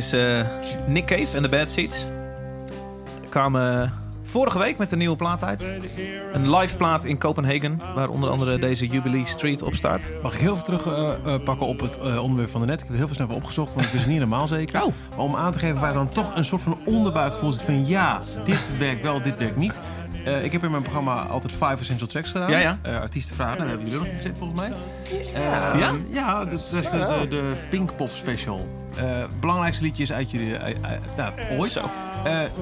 is uh, Nick Cave en de Bad Seeds. kwamen vorige week met een nieuwe plaat uit. Een live plaat in Kopenhagen, waar onder andere deze Jubilee Street op staat. Mag ik heel veel terugpakken uh, uh, op het uh, onderwerp van de net? Ik heb het heel veel snel opgezocht, want ik wist niet helemaal zeker. Oh. Maar om aan te geven waar dan toch een soort van onderbuikgevoel zit van ja, dit werkt wel, dit werkt niet. Uh, ik heb in mijn programma altijd five essential tracks gedaan. Ja, ja. Uh, artiesten vragen, daar hebben jullie ook gezet volgens mij. Ja? Uh, ja, dat is de, de, de Pinkpop special. Belangrijkste liedjes uit jullie nou, ooit. Zo.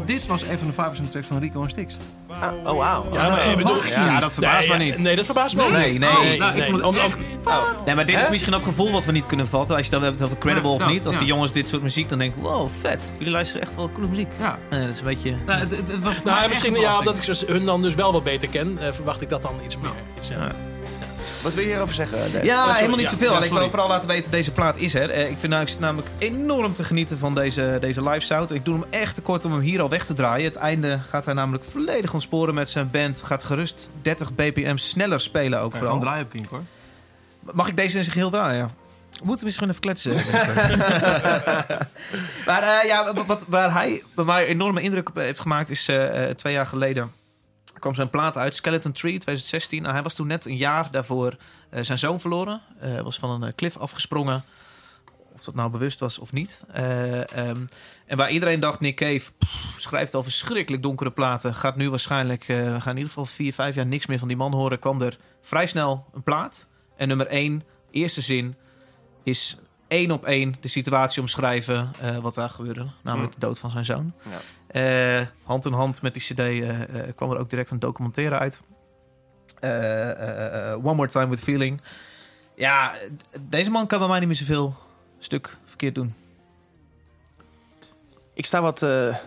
Dit was even de five essential tracks van Rico en Stix. Ah, oh, wauw. Ja, nee, bedoel, ja, ja, dat verbaast nee, me niet. Nee, dat verbaast me nee, niet. Nee, oh, nee. Nou, ik vond het Om, echt... Oh. Nee, maar dit He? is misschien dat gevoel wat we niet kunnen vatten. Als je dan hebt over credible of nou, niet. Als ja. die jongens dit soort muziek, dan denk ik, wow, vet. Jullie luisteren echt wel coole muziek. Ja. Nee, dat is een beetje... Nou, het, het was nou, misschien ja, omdat ik hun dan dus wel wat beter ken, uh, verwacht ik dat dan iets meer. Iets, uh, ja. Wat wil je hierover zeggen, Dave? Ja, helemaal niet zoveel. Ja, ik wil vooral laten weten, deze plaat is er. Eh, ik vind namelijk, namelijk enorm te genieten van deze, deze live sound. Ik doe hem echt te kort om hem hier al weg te draaien. Het einde gaat hij namelijk volledig ontsporen met zijn band. Gaat gerust 30 bpm sneller spelen ook vooral. gewoon draaien op Kink hoor. Mag ik deze in zijn geheel draaien? Ja. We moeten misschien even kletsen. [LAUGHS] [LAUGHS] maar uh, ja, wat, waar hij bij mij enorme indruk op heeft gemaakt... is uh, twee jaar geleden kwam zijn plaat uit, Skeleton Tree 2016. Nou, hij was toen net een jaar daarvoor eh, zijn zoon verloren. Hij was van een eh, klif afgesprongen. Of dat nou bewust was of niet. Eh, ehm, en waar iedereen dacht, Nick Cave pff, schrijft al verschrikkelijk donkere platen. Gaat nu waarschijnlijk, eh, we gaan in ieder geval vier, vijf jaar niks meer van die man horen. Kwam er vrij snel een plaat. En nummer één, eerste zin, is één op één de situatie omschrijven eh, wat daar gebeurde. Namelijk de dood van zijn zoon. Eh, hand in hand met die cd eh, eh, kwam er ook direct een documentaire uit. One More Time With Feeling. Ja, deze man kan bij mij niet meer zoveel stuk verkeerd doen. Ik sta wat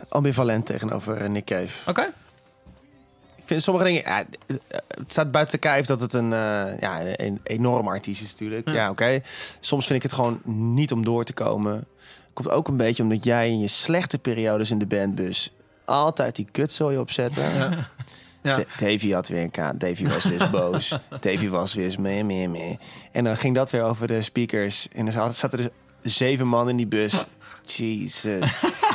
ambivalent tegenover Nick Cave. Oké. Ik vind sommige dingen... Ja, het staat buiten kijf dat het een, eh, ja, een enorm artiest is natuurlijk. Ja. Ja, oké. Soms vind ik het gewoon niet om door te komen. Komt ook een beetje omdat jij in je slechte periodes in de bandbus... altijd die kutzooi opzetten. Ja. Da- Davy had weer een kaart. Davy was weer eens boos. [LAUGHS] Davy was weer eens meh, meh, meh. En dan ging dat weer over de speakers. En er zaten- er dus zeven man in die bus. Jesus. [LAUGHS]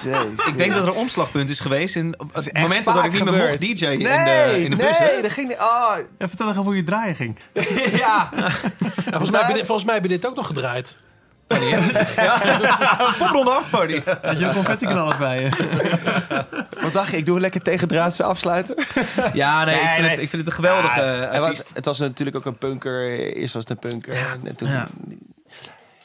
Jezus. [LAUGHS] Ik denk dat er een omslagpunt is geweest in het moment dat ik niet meer mocht DJ in de, in de bus. nee, dat ging niet. Oh, Ja, vertel even hoe je draaien ging. ja. Ja, volgens, mij dit, volgens mij heb je dit ook nog gedraaid. [LAUGHS] Popronde afparty. Had je ook confetti-knallers bij je? [LAUGHS] Wat dacht je? Ik doe een lekker tegendraadse afsluiter. [LAUGHS] Ja, nee, ik, vind nee. Het, ik vind het een geweldige Ja, eh, wat- artiest. het was natuurlijk ook een punker. Eerst was het een punker. en toen, ja.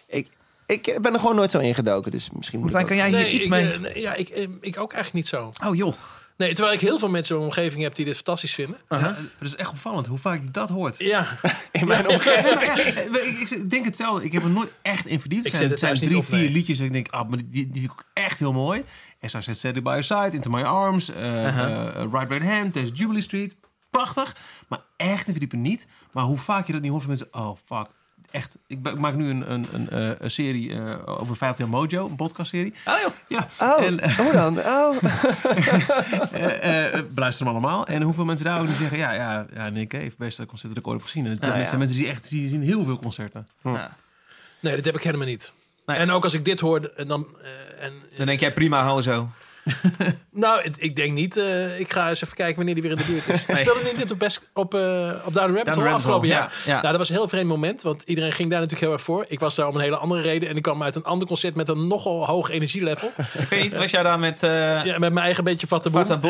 ik, ik ben er gewoon nooit zo ingedoken. Dus misschien moet Martijn, ik kan jij hier iets ik, mee? eh, nee, ja, ik, eh, ik ook eigenlijk niet zo. Oh joh. Nee, terwijl ik heel veel mensen in mijn omgeving heb die dit fantastisch vinden. Ja, het is echt opvallend hoe vaak je dat hoort. Ja, [LAUGHS] in mijn omgeving. Nee, maar echt, ik, ik denk hetzelfde. Ik heb er nooit echt in. Ik zet zijn, het zijn drie, op, vier nee. liedjes. En ik denk, ah, maar die, die vind ik ook echt heel mooi. En zo zet Set It By Your Side, Into My Arms, eh, Right Right Hand, There's Jubilee Street. Prachtig. Maar echt in verdiepen niet. Maar hoe vaak je dat niet hoort van mensen. Oh, fuck. Echt. Ik, maak nu een, een, een, eh, een serie eh, over 15 jaar Mojo. Een podcastserie. Oh joh. Ja. Oh, En, eh, hoe dan? [LAUGHS] Oh. beluister hem allemaal. En hoeveel mensen daar ook die zeggen... Ja, ja, ja Nick Cave, beste concert dat ik ooit heb gezien. En het Ja, zijn ja. mensen die echt die zien heel veel concerten. Nee, dat heb ik helemaal niet. Nee. En ook als ik dit hoor, dan... eh, en, Dan denk jij prima, hou zo. [LAUGHS] nou, ik, denk niet. eh, ik ga eens even kijken wanneer die weer in de buurt is. Speelde niet dit op, best, op, eh op Down Rabbit Hole afgelopen jaar? ja, ja. Nou, dat was een heel vreemd moment, want iedereen ging daar natuurlijk heel erg voor. Ik was daar om een hele andere reden en ik kwam uit een ander concert met een nogal hoog energielevel. [LAUGHS] Ik weet niet, was jij daar met... eh, Ja, met mijn eigen beetje.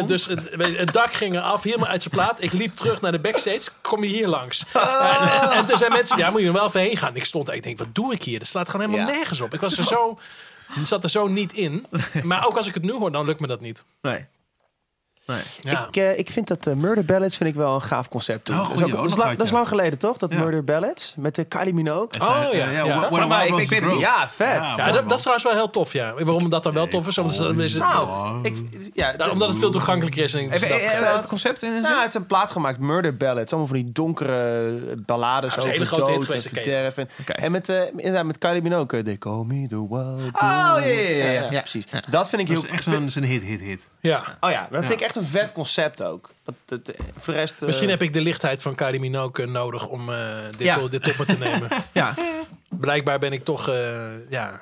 En Dus het, dak ging eraf, helemaal uit zijn plaat. Ik liep terug naar de backstage. Kom je hier langs? [LAUGHS] En, en, en er zijn mensen, ja, moet je er wel even heen gaan. Ik stond daar, ik denk, wat doe ik hier? Dat slaat gewoon helemaal nergens op. Ik was er zo, zat er zo niet in. [LAUGHS] Maar ook als ik het nu hoor, dan lukt me dat niet. Nee. Nee. Ja. Ik, eh, ik vind dat eh, Murder Ballads vind ik wel een gaaf concept. Toen. Oh, dat, is ook- dat, is lang, dat is ja. lang geleden, toch? Dat Ja. Murder Ballads met de Kylie Minogue. Oh, ja, eh, ja. What- What Voor a mij, Wild ik- ik weet het niet. Ja, vet. Ja, Ja, dat, dat is trouwens wel heel tof, ja. Waarom dat dan wel tof is? Want dan is het, Nou, ik, ja, omdat het veel toegankelijker is. En Even, eh, eh, het concept in een Nou, zin? hij heeft een plaat gemaakt, Murder Ballads. Allemaal van die donkere ballades Ja, dat is over hele grote dood en dat verderf. En, met, eh, inderdaad, met Kylie Minogue. eh, They call me the wild Oh, ja, ja, ja, ja, ja. precies. Dus dat vind ik Dat heel... is echt zo'n zo'n hit, hit, hit. ja. Oh ja, dat vind ik echt een vet concept ook. Dat, dat, eh, voor de rest... eh, Misschien heb ik de lichtheid van Kylie Minogue nodig om eh, dit, Ja. dit op me te nemen. [LAUGHS] Ja. Blijkbaar ben ik toch eh, ja,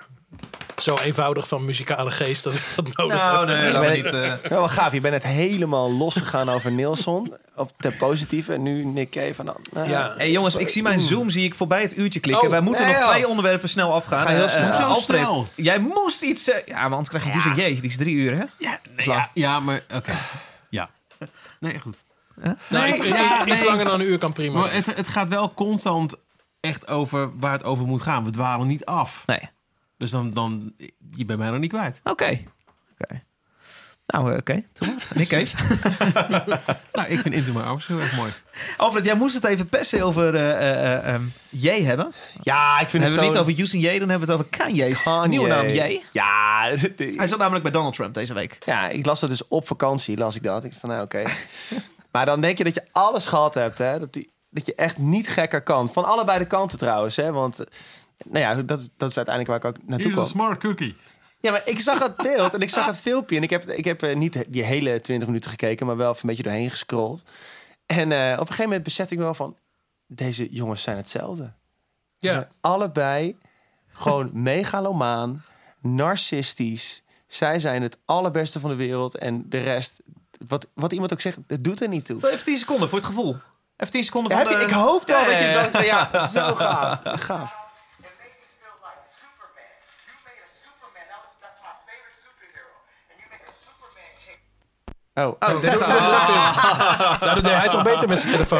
zo eenvoudig van muzikale geest dat ik dat nodig Nou, heb. nee, laten we niet... Nou, wel gaaf. Je bent het helemaal losgegaan over Nilsson. Op ten positieve. En nu Nick Cave. En dan, eh, Ja. Hey jongens, ik zie mijn Zoom zie ik voorbij het uurtje klikken. Oh, Wij moeten nee, nog joh. twee onderwerpen snel afgaan. Ga heel Eh, snel. eh, Hoezo Alfred, snel? jij moest iets... ja, maar anders krijg je dus een J. Die is drie uur, hè? Ja, nee, ja, ja, maar oké. Ja. Nee, goed. Nou, ik- ja, iets nee. langer dan een uur kan prima. Maar het, het gaat wel constant echt over waar het over moet gaan. We dwalen niet af. Nee. Dus dan, dan je bent mij nog niet kwijt. Oké. Oké. Nou, eh, oké. Maar. [LAUGHS] Nick Cave. [LAUGHS] Nou, ik vind Into My Arms heel erg mooi. Alfred, jij moest het even per se over eh, eh, eh, ehm, J hebben. Ja, ik Dan vind hebben we het niet over Houston J, dan hebben we het over Kanye's Kanye. nieuwe naam J. Ja, Hij zat namelijk bij Donald Trump deze week. ja, ik las dat dus op vakantie, las ik dat. Ik van, nou oké. [LAUGHS] maar dan denk je dat je alles gehad hebt, hè. Dat, die, dat je echt niet gekker kan. Van allebei de kanten trouwens, hè. Want, nou ja, dat, is- dat is uiteindelijk waar ik ook naartoe kwam. smart cookie. Ja, maar ik zag het [LAUGHS] beeld en ik zag het filmpje. En ik heb, ik heb eh, niet die hele 20 minuten gekeken, maar wel even een beetje doorheen gescrolld. En eh, op een gegeven moment besefte ik wel van... Deze jongens zijn hetzelfde. Ze ja. zijn allebei gewoon [LAUGHS] megalomaan, narcistisch. Zij zijn het allerbeste van de wereld en de rest wat, wat iemand ook zegt, het doet er niet toe. Even 10 seconden voor het gevoel. Even 10 seconden Ja, heb je- de... ik hoop wel Ja, dat je dan... Ja, zo [LAUGHS] gaaf. gaaf. Oh, Nou, dat deed hij toch beter met zijn telefoon.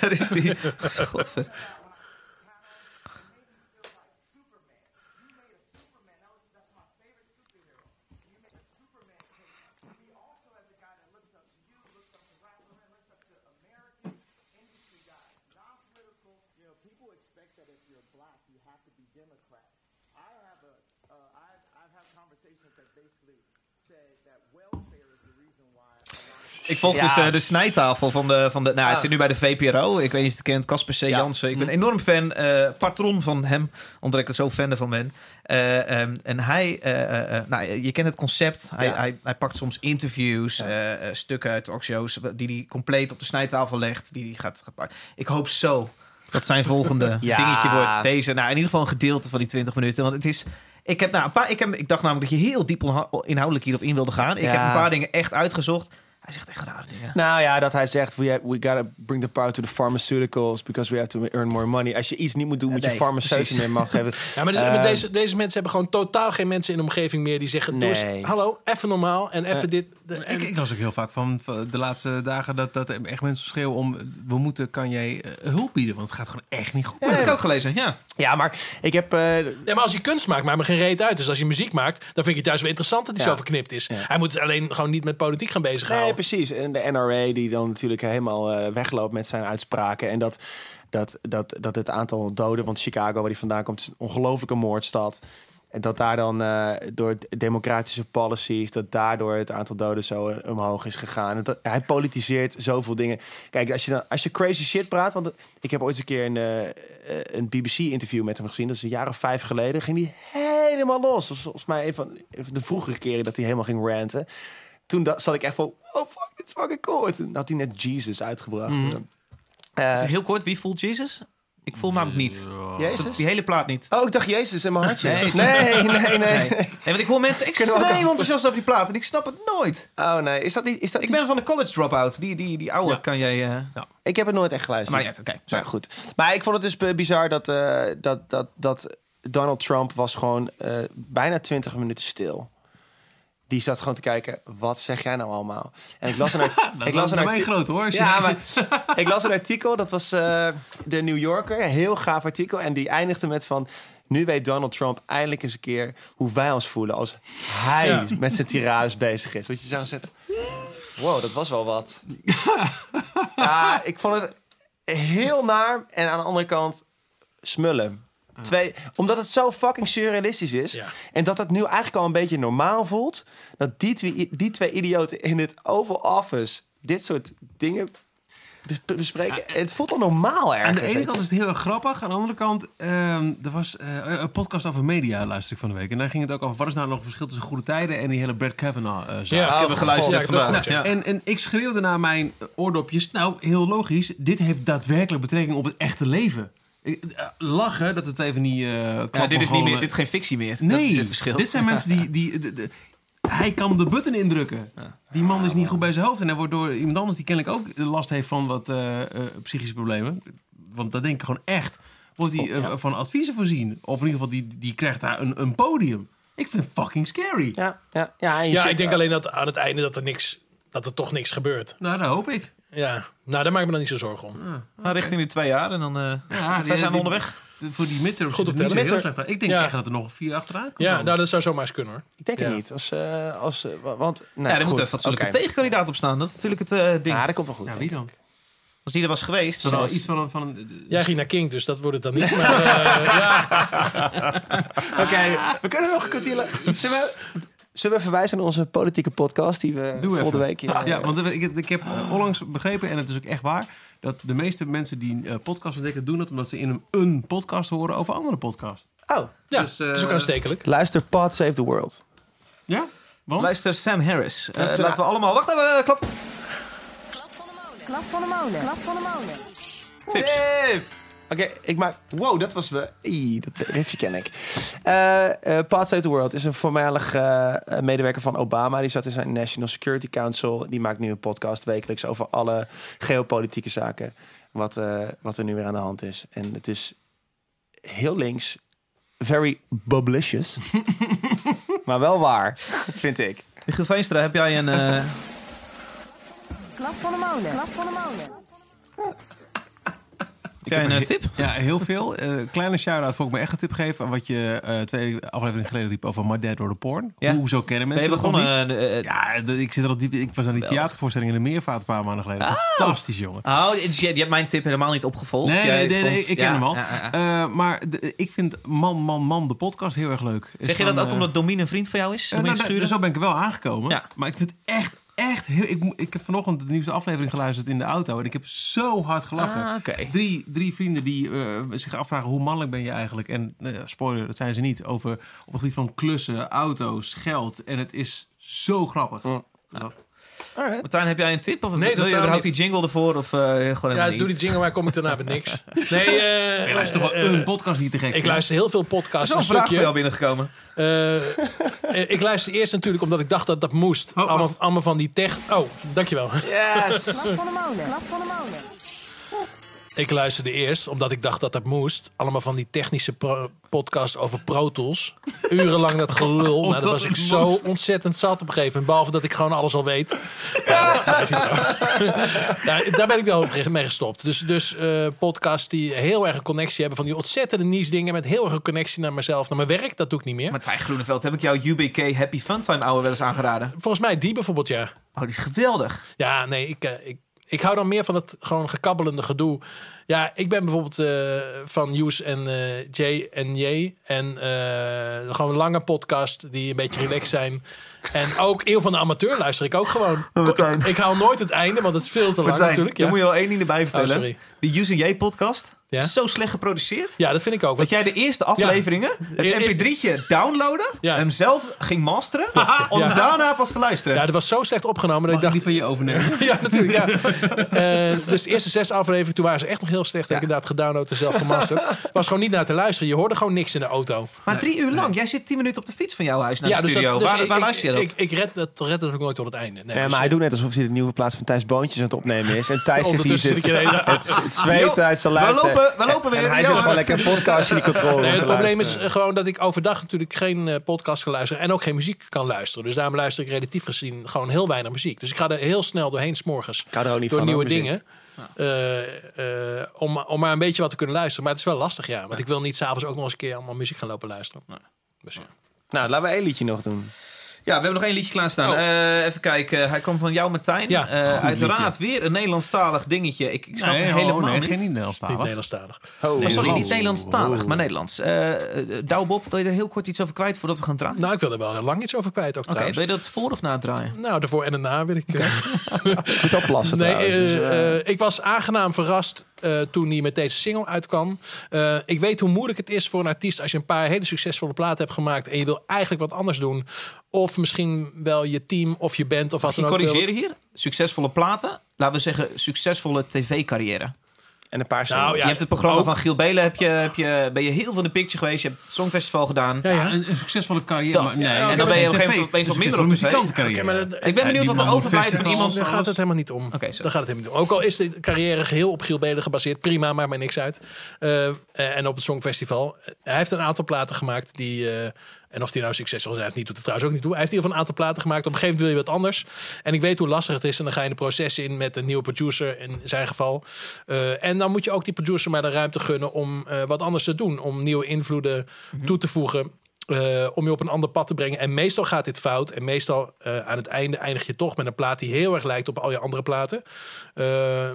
Daar is die. Godver. Ik volg Ja. dus eh, de snijtafel van de, van de... Nou, het zit nu bij de VPRO. Ik weet niet of je het kent. Casper C. Ja. Jansen. Ik ben een enorm fan. eh, patron van hem. Omdat ik er zo fan van ben. Eh, ehm, en hij... nou, je kent het concept. Hij, Ja. hij, hij pakt soms interviews, stukken uit talkshows... die hij compleet op de snijtafel legt. Die hij gaat, gaat pakken. Ik hoop zo dat zijn volgende [LAUGHS] dingetje wordt. Deze, nou, in ieder geval een gedeelte van die 20 minuten. Want het is... Ik, heb, nou, een paar, ik, heb, ik dacht namelijk dat je heel diep inhoudelijk hierop in wilde gaan. Ik Ja. heb een paar dingen echt uitgezocht. Hij zegt echt rare dingen. Nou ja, dat hij zegt, we, we gotta bring the power to the pharmaceuticals because we have to earn more money. Als je iets niet moet doen, moet je farmaceuten meer macht geven. [LAUGHS] Ja, maar, Eh, maar deze, deze mensen hebben gewoon totaal geen mensen in de omgeving meer die zeggen: Nee. hallo, even normaal en even Eh, dit. de- en- Ik, ik las ook heel vaak van, de laatste dagen dat, dat echt mensen schreeuwen om... we moeten kan jij eh, hulp bieden, want het gaat gewoon echt niet goed. Dat heb ik ook gelezen, ja. Ja, maar ik heb... eh, Ja, maar als hij kunst maakt, maakt me geen reet uit. Dus als je muziek maakt, dan vind ik het juist wel interessant dat hij Ja. zo verknipt is. Hij moet alleen gewoon niet met politiek gaan bezighouden. Nee, precies. En de NRA die dan natuurlijk helemaal eh, wegloopt met zijn uitspraken. En dat, dat, dat, dat het aantal doden, want Chicago, waar hij vandaan komt, is een ongelofelijke moordstad. En dat daar dan eh, door democratische policies, dat daardoor het aantal doden zo eh, omhoog is gegaan. Dat, hij politiseert zoveel dingen. Kijk, als je, dan, als je crazy shit praat, want ik heb ooit een keer een, een BBC-interview met hem gezien, dat is een jaar of vijf geleden, ging hij helemaal los. Volgens mij een van de vroegere keren dat hij helemaal ging ranten toen dat, zat ik echt van, oh fuck, dit is fucking cool. En Toen had hij net Jesus uitgebracht. Mhm. Eh, Heel kort, wie voelt Jezus? Ik voel namelijk niet. Jezus? Die hele plaat niet. Oh, ik dacht Jezus in mijn hartje. Nee, Nee, [LAUGHS] nee, nee. Nee. nee, want ik hoor mensen extreem enthousiast over die plaat. En ik snap het nooit. Oh nee, is dat niet... Is dat Ik die- ben van de college dropout. Die, die, die oude kan jij... eh, Ik heb het nooit echt geluisterd. Maar ja, oké. Nou, goed. Maar ik vond het dus bizar dat, eh, dat, dat, dat Donald Trump was gewoon eh, bijna 20 minuten stil. Die zat gewoon te kijken, wat zeg jij nou allemaal? En ik las een, [LAUGHS] art- ik las een groot hoor. Ja, maar [LAUGHS] ik las een artikel, dat was eh, de New Yorker. Een heel gaaf artikel. En die eindigde met van... Nu weet Donald Trump eindelijk eens een keer hoe wij ons voelen... als hij Ja. met zijn tirades [LAUGHS] bezig is. Wat je zou zeggen... Wow, dat was wel wat. ja, ik vond het heel naar. En aan de andere kant smullen. Twee, omdat het zo fucking surrealistisch is. Ja. En dat het nu eigenlijk al een beetje normaal voelt. Dat die twee, die twee idioten in het Oval Office dit soort dingen bes- bespreken. het voelt al normaal ergens. Aan de ene weet kant is het heel erg grappig. Aan de andere kant, ehm, er was eh, een podcast over media, luister ik van de week. En daar ging het ook over, wat is nou nog het verschil tussen goede tijden en die hele Brett Kavanaugh eh zaak. Ja, ik heb hem geluisterd vandaag. Ja. En, en ik schreeuwde naar mijn oordopjes. Nou, heel logisch. Dit heeft daadwerkelijk betrekking op het echte leven. Ik- eh, Lachen dat het even niet. eh Ja, klappen dit is niet meer, dit is geen fictie meer. Nee, dat is het verschil. dit zijn mensen die... [LAUGHS] die de- de- hij kan de button indrukken. Die man is niet goed bij zijn hoofd. En hij wordt door iemand anders die kennelijk ook last heeft van wat eh, eh, psychische problemen. Want dat denk ik gewoon echt. Wordt hij eh, van adviezen voorzien. Of in ieder geval, die, die krijgt daar een, een podium. Ik vind het fucking scary. Ja, ja, ja, Ja, ik denk alleen dat aan het einde dat er, niks, dat er toch niks gebeurt. Nou, dat hoop ik. Ja, nou, daar maak ik me dan niet zo zorgen om. Nou, richting die twee jaar en dan... eh Ja, wij zijn die- onderweg. de- voor die midterms Goed is op tellen. heel slecht. Ik denk Ja. echt dat er nog vier achteraan komen. Ja, nou, dat zou zomaar eens kunnen hoor. Ik denk het niet. Als, eh, als, eh, wa- want, nee, ja, er moet goed. een fatsoenlijke tegenkandidaat op staan. Dat is natuurlijk het ding. Ja, dat komt wel goed. Ja, wie dan? Als die er was geweest... Dan was- iets van een... Van een Jij ging naar King, dus dat wordt het dan niet. [LAUGHS] Maar eh, ja, Oké, we kunnen nog een kwartier... Zullen we, zullen we verwijzen naar onze politieke podcast die we Doe volgende even. week... hier- Ja, want ik, ik heb eh, onlangs begrepen, en het is ook echt waar, dat de meeste mensen die een podcast ontdekken, doen dat omdat ze in een, een podcast horen over andere podcast. Oh, ja Dus, eh, het is ook aanstekelijk. luister Pod Save the World. Ja? Want? Luister Sam Harris. Eh, Dat is- laten we allemaal... Wacht even, eh, klap. Klap van de molen. Klap van de molen. Tips. Tip! Oké, ik maak... Wow, dat was we. Ie, dat riffje ken ik. Eh eh Paths Out the World is een voormalig eh, medewerker van Obama. Die zat in zijn National Security Council. Die maakt nu een podcast wekelijks over alle geopolitieke zaken. Wat, eh, wat er nu weer aan de hand is. En het is heel links. Very publicious. [LAUGHS] maar wel waar, vind ik. Michiel Veenstra, heb jij een... eh, Klap van de molen. Klap van de molen. Jij een eh, tip? Ja, heel veel. Eh, kleine shout-out voor ik me echt een tip geven. Wat je eh, twee afleveringen geleden riep over My Dad or the Porn. Ja. Hoezo kennen Ben je mensen niet? begonnen? Ja, de- ik zit er al diep. Ik was aan die theatervoorstelling in de Meervaart een paar maanden geleden. Fantastisch, jongen. Oh, dus je, je hebt mijn tip helemaal niet opgevolgd. Nee, nee, nee, nee, vond- ik ken ja, hem al. ja, maar de- ik vind Man, Man, Man, de podcast heel erg leuk. Is Zeg je van, dat ook omdat Domine een vriend van jou is? nou, nou, zo ben ik er wel aangekomen. Ja. Maar ik vind het echt, echt heel... Ik, ik heb vanochtend de nieuwste aflevering geluisterd in de auto. En ik heb zo hard gelachen. Ah. Drie, drie vrienden die eh, zich afvragen hoe mannelijk ben je eigenlijk. En eh, spoiler, dat zijn ze niet. Over op het gebied van klussen, auto's, geld. En het is zo grappig. Martijn, heb jij een tip? Of Nee, wil je überhaupt die niet. jingle ervoor? Of eh, gewoon Ja, doe die niet? jingle, maar kom ik daarna met niks. [LAUGHS] Nee, eh, Je luistert toch wel eh, een podcast die te gek Ik is? luister heel veel Er podcasts. is wel een een vraag voor stukje. jou binnengekomen. Eh, ik luister eerst natuurlijk omdat ik dacht dat dat moest. Oh, allemaal, van die tech... Oh, dankjewel. Yes! Klap van de molen. [LAUGHS] Klap van de molen. Ik luisterde eerst omdat ik dacht dat dat moest. Allemaal van die technische podcasts over Pro Tools. Urenlang dat gelul. [LAUGHS] Nou, dat was ik zo ontzettend zat op een gegeven moment. Behalve dat ik gewoon alles al weet. [LAUGHS] Ja, niet zo. [LAUGHS] Daar, daar ben ik wel mee gestopt. Dus, dus eh, podcasts die heel erg een connectie hebben... van die ontzettende niche dingen... met heel erg een connectie naar mezelf, naar mijn werk. Dat doe ik niet meer. Martijn Groeneveld, heb ik jou UBK Happy Funtime Hour wel eens aangeraden? Volgens mij die bijvoorbeeld, ja. Oh, die is geweldig. Ja, nee, ik, eh, ik, ik hou dan meer van het gewoon gekabbelende gedoe. Ja, ik ben bijvoorbeeld eh, van Hughes en eh, J en J. En eh, gewoon lange podcast die een beetje relaxed zijn. En ook Eeuw van de Amateur luister ik ook gewoon. Martijn. Ik, ik haal nooit het einde, want het is veel te lang Martijn, natuurlijk. dan Ja. moet je wel één ding erbij vertellen. Oh, sorry. die Use J podcast Ja? zo slecht geproduceerd. ja, dat vind ik ook. Dat jij de eerste afleveringen, het Ja, ik- mp3'tje downloaden, Ja. hem zelf ging masteren, [LAUGHS] om ja. daarna pas te luisteren. Ja, dat was zo slecht opgenomen dat Mag ik dacht... niet van je overnemen? [LAUGHS] Ja, natuurlijk. Ja. [LAUGHS] Eh, dus de eerste zes afleveringen, toen waren ze echt nog heel slecht. Heb ik inderdaad gedownload en zelf gemasterd. Was gewoon niet naar te luisteren. Je hoorde gewoon niks in de auto. maar drie uur lang, jij zit tien minuten op de fiets van jouw huis naar de dus studio. dat- dus waar ik- waar luister je dat? Ik, ik red dat red het ook nooit tot het einde. Nee, Ja, maar hij doet net alsof hij de nieuwe plaats van Thijs Boontjes aan het opnemen is. En Thijs zit hier zit, het, het zweten uit zijn we, lopen, we lopen weer. En hij zit gewoon lekker een podcastje in die controle Nee, het probleem is luisteren. gewoon dat ik overdag natuurlijk geen eh, podcast kan luisteren en ook geen muziek kan luisteren. Dus daarom luister ik relatief gezien gewoon heel weinig muziek. Dus ik ga er heel snel doorheen s'morgens Ik hou er ook niet door van, nieuwe dingen. Eh, eh, om, om maar een beetje wat te kunnen luisteren. Maar het is wel lastig, ja. Want ik wil niet s'avonds ook nog eens een keer allemaal muziek gaan lopen luisteren. Dus ja. Nou, laten we één liedje nog doen. Ja, we hebben nog één liedje klaarstaan. Oh. Eh, even kijken. Hij kwam van jou, Martijn. Ja, Eh, uiteraard weer een Nederlandstalig dingetje. Ik, ik snap Nee, het oh, helemaal nee, niet. geen Niet Nederlandstalig. Nederlandstalig. Oh, Oh, sorry, Oh. niet Nederlandstalig, maar Nederlands. Eh uh, Douwbob, wil je er heel kort iets over kwijt voordat we gaan draaien? Nou, ik wil er wel heel lang iets over kwijt ook Oké, trouwens. wil je dat voor of na het draaien? Nou, daarvoor en daarna wil ik... eh, Ik [LAUGHS] moet wel plassen Nee, trouwens. dus, eh, eh, eh, ik was aangenaam verrast eh, toen hij met deze single uitkwam. Eh, ik weet hoe moeilijk het is voor een artiest als je een paar hele succesvolle platen hebt gemaakt en je wil eigenlijk wat anders doen. Of misschien wel je team of je band of wat Mag dan ook. wil. corrigeren hier? Succesvolle platen. Laten we zeggen succesvolle tv-carrière. En een paar Nou, ja, je hebt het programma ook. van Giel Belen, heb je, heb je, ben je heel veel in de picture geweest. Je hebt het Songfestival gedaan. Ja, ja. Een, een succesvolle carrière. Dat, maar, nee, ja, en dan ben je op een gegeven moment opeens wat minder op tv. muzikantencarrière. Oké, maar dat- Ik ben benieuwd wat er overblijft van iemand. Daar gaat het helemaal niet om. Oké, sorry. Daar gaat het helemaal niet om. Ook al is de carrière geheel op Giel Belen gebaseerd. Prima, maakt mij niks uit. Eh, eh, en op het Songfestival. Hij heeft een aantal platen gemaakt die... eh, en of die nou succesvol zijn of niet, doet het trouwens ook niet toe. Hij heeft in ieder geval een aantal platen gemaakt. Op een gegeven moment wil je wat anders. En ik weet hoe lastig het is. En dan ga je in de proces in met een nieuwe producer, in zijn geval. Eh, en dan moet je ook die producer maar de ruimte gunnen om eh, wat anders te doen. Om nieuwe invloeden toe te voegen. eh, om je op een ander pad te brengen. En meestal gaat dit fout. En meestal aan het einde eindig je toch met een plaat die heel erg lijkt op al je andere platen.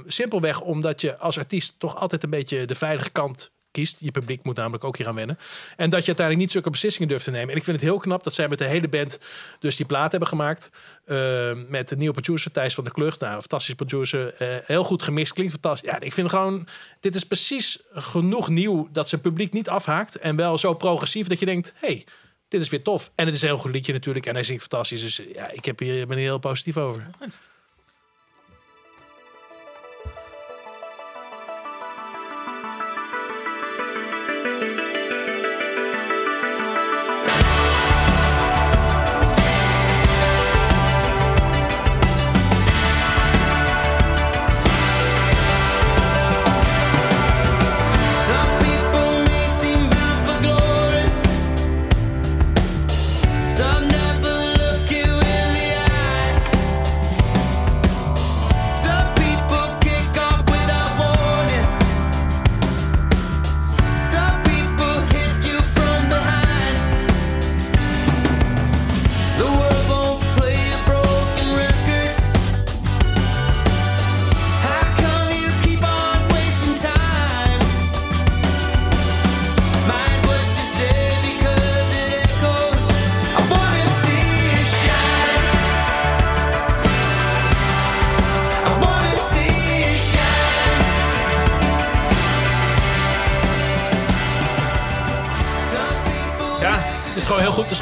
Simpelweg omdat je als artiest toch altijd een beetje de veilige kant kiest. Je publiek moet namelijk ook hier aan wennen. En dat je uiteindelijk niet zulke beslissingen durft te nemen. En ik vind het heel knap dat zij met de hele band dus die plaat hebben gemaakt. Eh, met de nieuwe producer Thijs van der Klucht. Nou, een fantastische producer. Eh, heel goed gemixt. Klinkt fantastisch. Ja, ik vind gewoon... Dit is precies genoeg nieuw dat zijn publiek niet afhaakt. En wel zo progressief dat je denkt... hey, dit is weer tof. En het is een heel goed liedje natuurlijk. En hij zingt fantastisch. Dus ja, ik heb hier, ben hier heel positief over.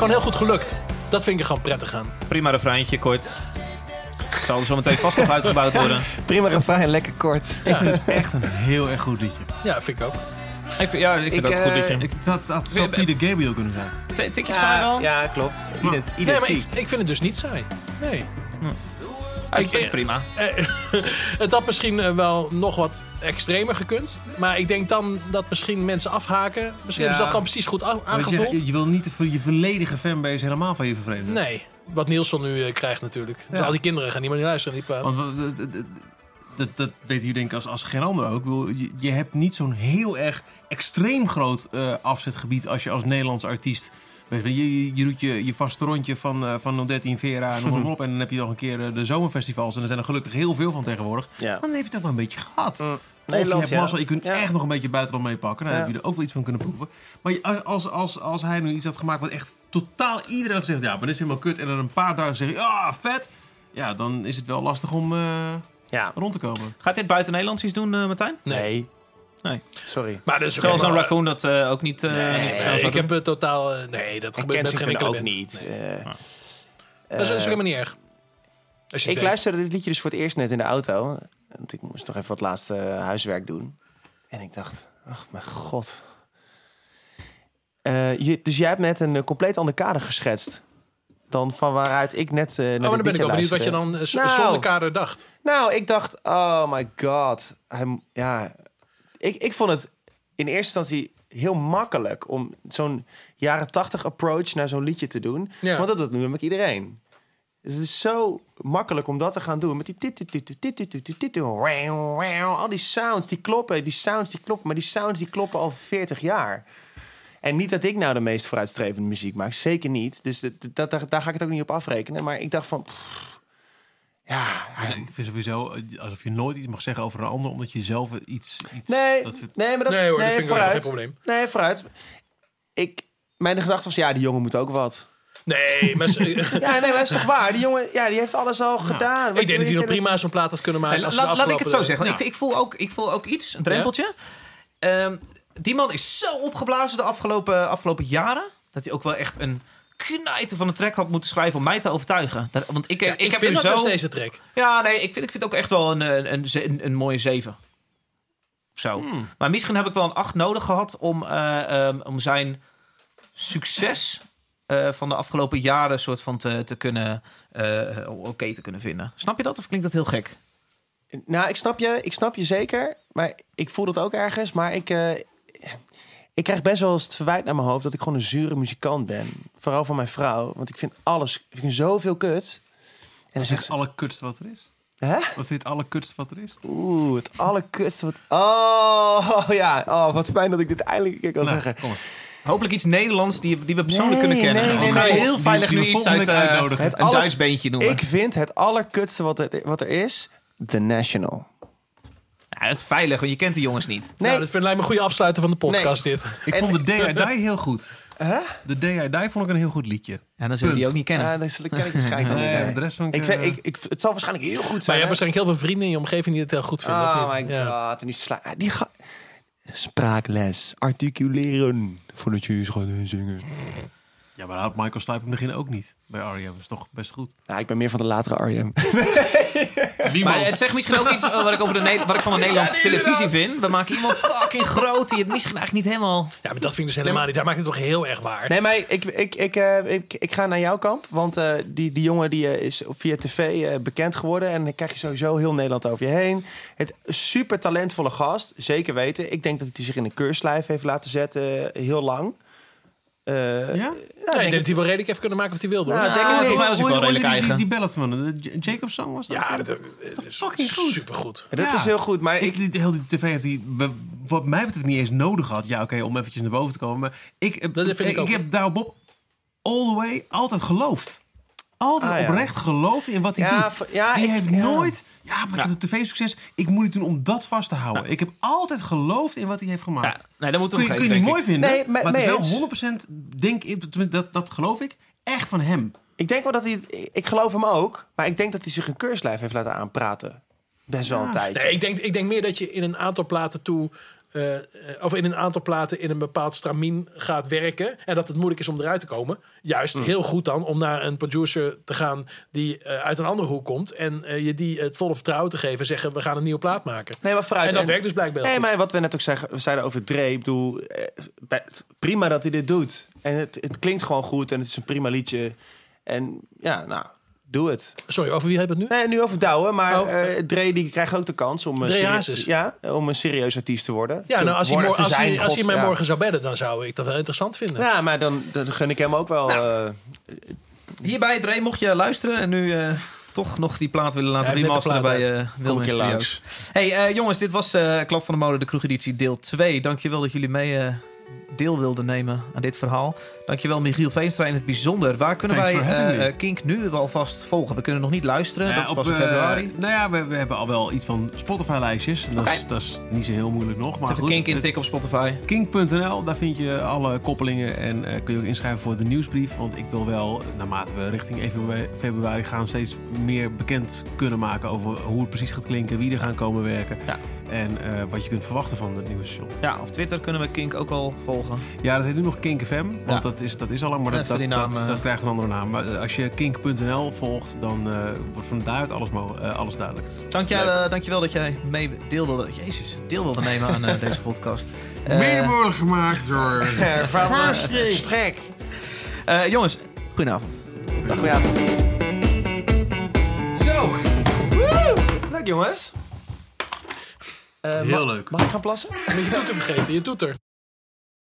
Gewoon heel goed, het is gewoon heel goed gelukt. Dat vind ik er gewoon prettig aan. Prima refreintje, kort. Zal er zo meteen vast nog uitgebouwd [LAUGHS] worden. Prima refrein, lekker kort. Ik vind het echt een heel erg goed liedje. Ja, vind ik ook. Ik, vind- ja, ik vind Ik, het ook een goed eh, liedje. Ik, het had, het zou Peter Gabriel kunnen zijn. T- Tikjes saai Ja, wel? ja klopt. Ident, Nee, maar ik, ik vind het dus niet saai. Nee. Is- ik- is prima. Eh, [LAUGHS] het had misschien eh, wel nog wat extremer gekund. Maar ik denk dan dat misschien mensen afhaken. Misschien Ja. hebben ze dat gewoon precies goed a- Weet aangevuld. Je, je wil niet de, je volledige fanbase helemaal van je vervreemden. Nee, wat Nielsen nu eh, krijgt natuurlijk. Dus Ja. al die kinderen gaan niet meer luisteren. Die. Want dat, dat, weet u denk ik als, als geen ander ook. Je, je hebt niet zo'n heel erg extreem groot eh, afzetgebied als je als Nederlands artiest... Je, je, je doet je, je vaste rondje van, eh van 013 Vera en noem [LAUGHS] op. En dan heb je nog een keer eh, de zomerfestivals. En er zijn er gelukkig heel veel van tegenwoordig. Ja. Dan heb je het ook wel een beetje gehad. Of je Nederland, hebt ja. mazzel, je kunt Ja. echt nog een beetje buitenland meepakken. Nou, Ja. Dan heb je er ook wel iets van kunnen proeven. Maar je- als, als, als hij nu iets had gemaakt wat echt totaal iedereen had gezegd... ja, maar dit is helemaal kut. En dan een paar dagen zeggen, ja, vet. Ja, dan is het wel lastig om eh, Ja. rond te komen. Gaat dit buiten Nederlands iets doen, eh, Martijn? Nee. Nee. Sorry. Maar dus Zoals een raccoon dat eh, ook niet... eh, Nee, niet ik heb eh, totaal... eh, nee, dat En gebeurt met geen ook band. niet. Nee. Eh, dat is, helemaal niet erg. Als je ik het luisterde dit liedje dus voor het eerst net in de auto. Want ik moest nog even wat laatste huiswerk doen. En ik dacht, ach mijn god. Eh, je, dus jij hebt net een compleet ander kader geschetst. Dan van waaruit ik net eh naar Oh, maar dan ben ik ook benieuwd wat je dan Nou. zonder kader dacht. Nou, ik dacht, oh my god. Hij, ja, ik, ik vond het in eerste instantie heel makkelijk om zo'n jaren tachtig approach naar zo'n liedje te doen. Want dat doet nu met iedereen. Dus het is zo makkelijk om dat te gaan doen. Met die al die sounds die kloppen, die sounds die kloppen, maar die sounds die kloppen al 40 jaar. En niet dat ik nou de meest vooruitstrevende muziek maak, zeker niet. Dus dat, daar, ga ik het ook niet op afrekenen. Maar ik dacht van, ja, ik vind sowieso eh, alsof je nooit iets mag zeggen over een ander, omdat je zelf iets. iets Nee, dat vindt- nee, maar dat, Nee hoor, dat vind ik wel vooruit. geen probleem. Nee, vooruit. Ik, mijn gedachte was, ja, die jongen moet ook wat. Nee, [LAUGHS] maar Ja, nee, maar is toch waar? Die jongen, ja, die heeft alles al gedaan. Wat ik denk dat hij nog prima zo'n plaat had kunnen maken. Hey, als la- ze de laat ik het zo zeggen. Ja. Ik, ik, voel ook, ik voel ook iets, een drempeltje. Ehm, die man is zo opgeblazen de afgelopen, afgelopen jaren... dat hij ook wel echt een knijter van een track had moeten schrijven... om mij te overtuigen. Dat, want ik, Ja, ik, ik, heb vind nu dat zo... dus deze track. Ja, nee, ik vind, ik vind ook echt wel een, een, een, ze- een, een mooie 7. Of zo. Hmm. Maar misschien heb ik wel een 8 nodig gehad om, eh, ehm, om zijn succes eh, van de afgelopen jaren soort van te, te kunnen eh, oké te kunnen vinden. Snap je dat of klinkt dat heel gek? Nou, ik snap, je, ik snap je zeker. Maar ik voel dat ook ergens. Maar ik, eh, ik krijg best wel eens het verwijt naar mijn hoofd... dat ik gewoon een zure muzikant ben. Vooral van mijn vrouw. Want ik vind alles... Ik vind zoveel kut. En dan Wat zegt ze... allerkutst wat er is? Hè? Wat vind je het allerkutst wat er is? Oeh, het allerkutste wat... Oh, ja. Oh, wat fijn dat ik dit eindelijk een keer kan Nou, zeggen. kom maar. Hopelijk iets Nederlands die, die we persoonlijk Nee, kunnen kennen. nee, nee, ga je nee. heel veilig die nu iets uit eh, uitnodigen. een Het aller- Duits beentje noemen. Ik vind het allerkutste wat er, wat er is... The National. Ja, dat is veilig, want je kent die jongens niet. Nee, Nou, dat vind, lijkt me een goede afsluiter van de podcast dit. Ik En- vond de Day I Die heel goed. Hè? De Day I Die vond ik een heel goed liedje. Ja, dan zullen die ook niet kennen. Ja, dat ken ik waarschijnlijk dan [LAUGHS] Nee, niet. de rest van Ik, weet- ik, ik, het zal waarschijnlijk heel goed Maar zijn. je hebt waarschijnlijk heel veel vrienden in je omgeving die het heel goed vinden. Oh of my? Ja. god. En die sla die ga Spraakles. Articuleren. Voordat je eens gaat zingen. Ja, maar dat had Michael Stipe in het begin ook niet. Bij R.E.M. Dat is toch best goed. Nou, ik ben meer van de latere R.E.M. [LAUGHS] Maar het zegt misschien ook iets eh, wat ik, over de, Ne- wat ik van de Nederlandse televisie vind. We maken iemand fucking groot die het misschien eigenlijk niet helemaal... ja, maar dat vind ik dus helemaal niet. Daar maakt het toch heel erg waar. Nee, maar ik, ik, ik, eh, ik, ik ga naar jouw kamp. Want eh, die, die jongen die, eh, is via tv eh, bekend geworden. En dan krijg je sowieso heel Nederland over je heen. Het super talentvolle gast. Zeker weten. Ik denk dat hij zich in een keurslijf heeft laten zetten. heel lang. Eh, Ja? Ja, ik denk dat hij wel redelijk heeft kunnen maken wat hij wilde. hoor. Nou, denk ik Ah, niet. voor mij was ik wel redelijk die, die, eigen. die ballad van hem, de J- Jacob's song was dat? ja, dat, dat is fucking goed. Supergoed. dat Ja. is heel goed. Maar Ik, ik, die, de hele tv heeft hij, be- wat mij betreft, niet eens nodig gehad. Ja, oké, om eventjes naar boven te komen. Maar ik, Dat ik ik, ook. heb daarop op all the way altijd geloofd. Altijd Ah, ja. oprecht geloofd in wat hij Ja, doet. ja, die ik- heeft ja. nooit... Ja, maar ik heb het tv-succes. Ik moet het doen om dat vast te houden. Ik heb altijd geloofd in wat hij heeft Ja, gemaakt. nee, dat moeten we kun, je, kun je denk mooi vinden. Nee, me- maar het is wel eens. 100% denk ik, dat, dat geloof ik, echt van hem. ik denk wel dat hij... het- Ik geloof hem ook. Maar ik denk dat hij zich een keurslijf heeft laten aanpraten. Best wel een tijdje. Nee, ik denk, ik denk meer dat je in een aantal platen toe eh, eh, of in een aantal platen in een bepaald stramien gaat werken. En dat het moeilijk is om eruit te komen. Juist Mm. heel goed dan om naar een producer te gaan die eh, uit een andere hoek komt. En eh, je die het volle vertrouwen te geven. Zeggen we gaan een nieuwe plaat maken. Nee, maar vooruit. En dat werkt dus blijkbaar Nee, goed. maar wat we net ook zeggen, we zeiden over Dre. Ik bedoel, eh, prima dat hij dit doet. En het, het klinkt gewoon goed en het is een prima liedje. En ja, nou, doe het. Sorry, over wie hebben we het nu? Nee, nu over Douwen, maar Oh. eh, Dre die krijgt ook de kans om, een Dre serie- Hazes. ja, om een serieus artiest te worden. Ja, Te nou, als hij, worden, mor- te als, hij, als hij mij ja. morgen zou bedden, dan zou ik dat wel interessant vinden. Ja, maar dan, dan gun ik hem ook wel. eh, Hierbij, Dre, mocht je luisteren en nu eh, toch nog die plaat willen laten Ja, remasteren bij kom Wilmer ik je Studios. langs. Hey eh, jongens, dit was eh, Klap van de Mode, de kroegeditie deel 2. Dankjewel dat jullie mee eh, deel wilden nemen aan dit verhaal. Dankjewel Michiel Veenstra in het bijzonder. Waar kunnen Thanks wij eh, Kink nu alvast volgen? We kunnen nog niet luisteren, Ja, dat is pas op, in eh, februari. nou ja, we, we hebben al wel iets van Spotify-lijstjes. Dat, is, dat is niet zo heel moeilijk nog. Maar Even goed, Kink intikken op Spotify. Kink.nl, daar vind je alle koppelingen en eh, kun je ook inschrijven voor de nieuwsbrief. Want ik wil wel, naarmate we richting 1 februari- februari gaan, steeds meer bekend kunnen maken over hoe het precies gaat klinken, wie er gaan komen werken. Ja. En eh, wat je kunt verwachten van het nieuwe station. Ja, op Twitter kunnen we Kink ook al volgen. Ja, dat heet nu nog Kink FM, want Ja. dat, is, dat is al lang, maar dat, dat, naam, dat, eh. dat krijgt een andere naam. Maar eh, als je kink.nl volgt, dan wordt van daaruit alles, alles duidelijk. Dank jij, dankjewel dat jij mee deel wilde, Jezus, deel wilde nemen aan deze podcast. [LAUGHS] Mede mogelijk gemaakt door... [LAUGHS] Strek. eh, jongens, goedenavond. Dag, ja. Zo. Woe! Leuk jongens. Eh, Heel ma- leuk. Mag ik gaan plassen? Met je toeter vergeten, je toeter.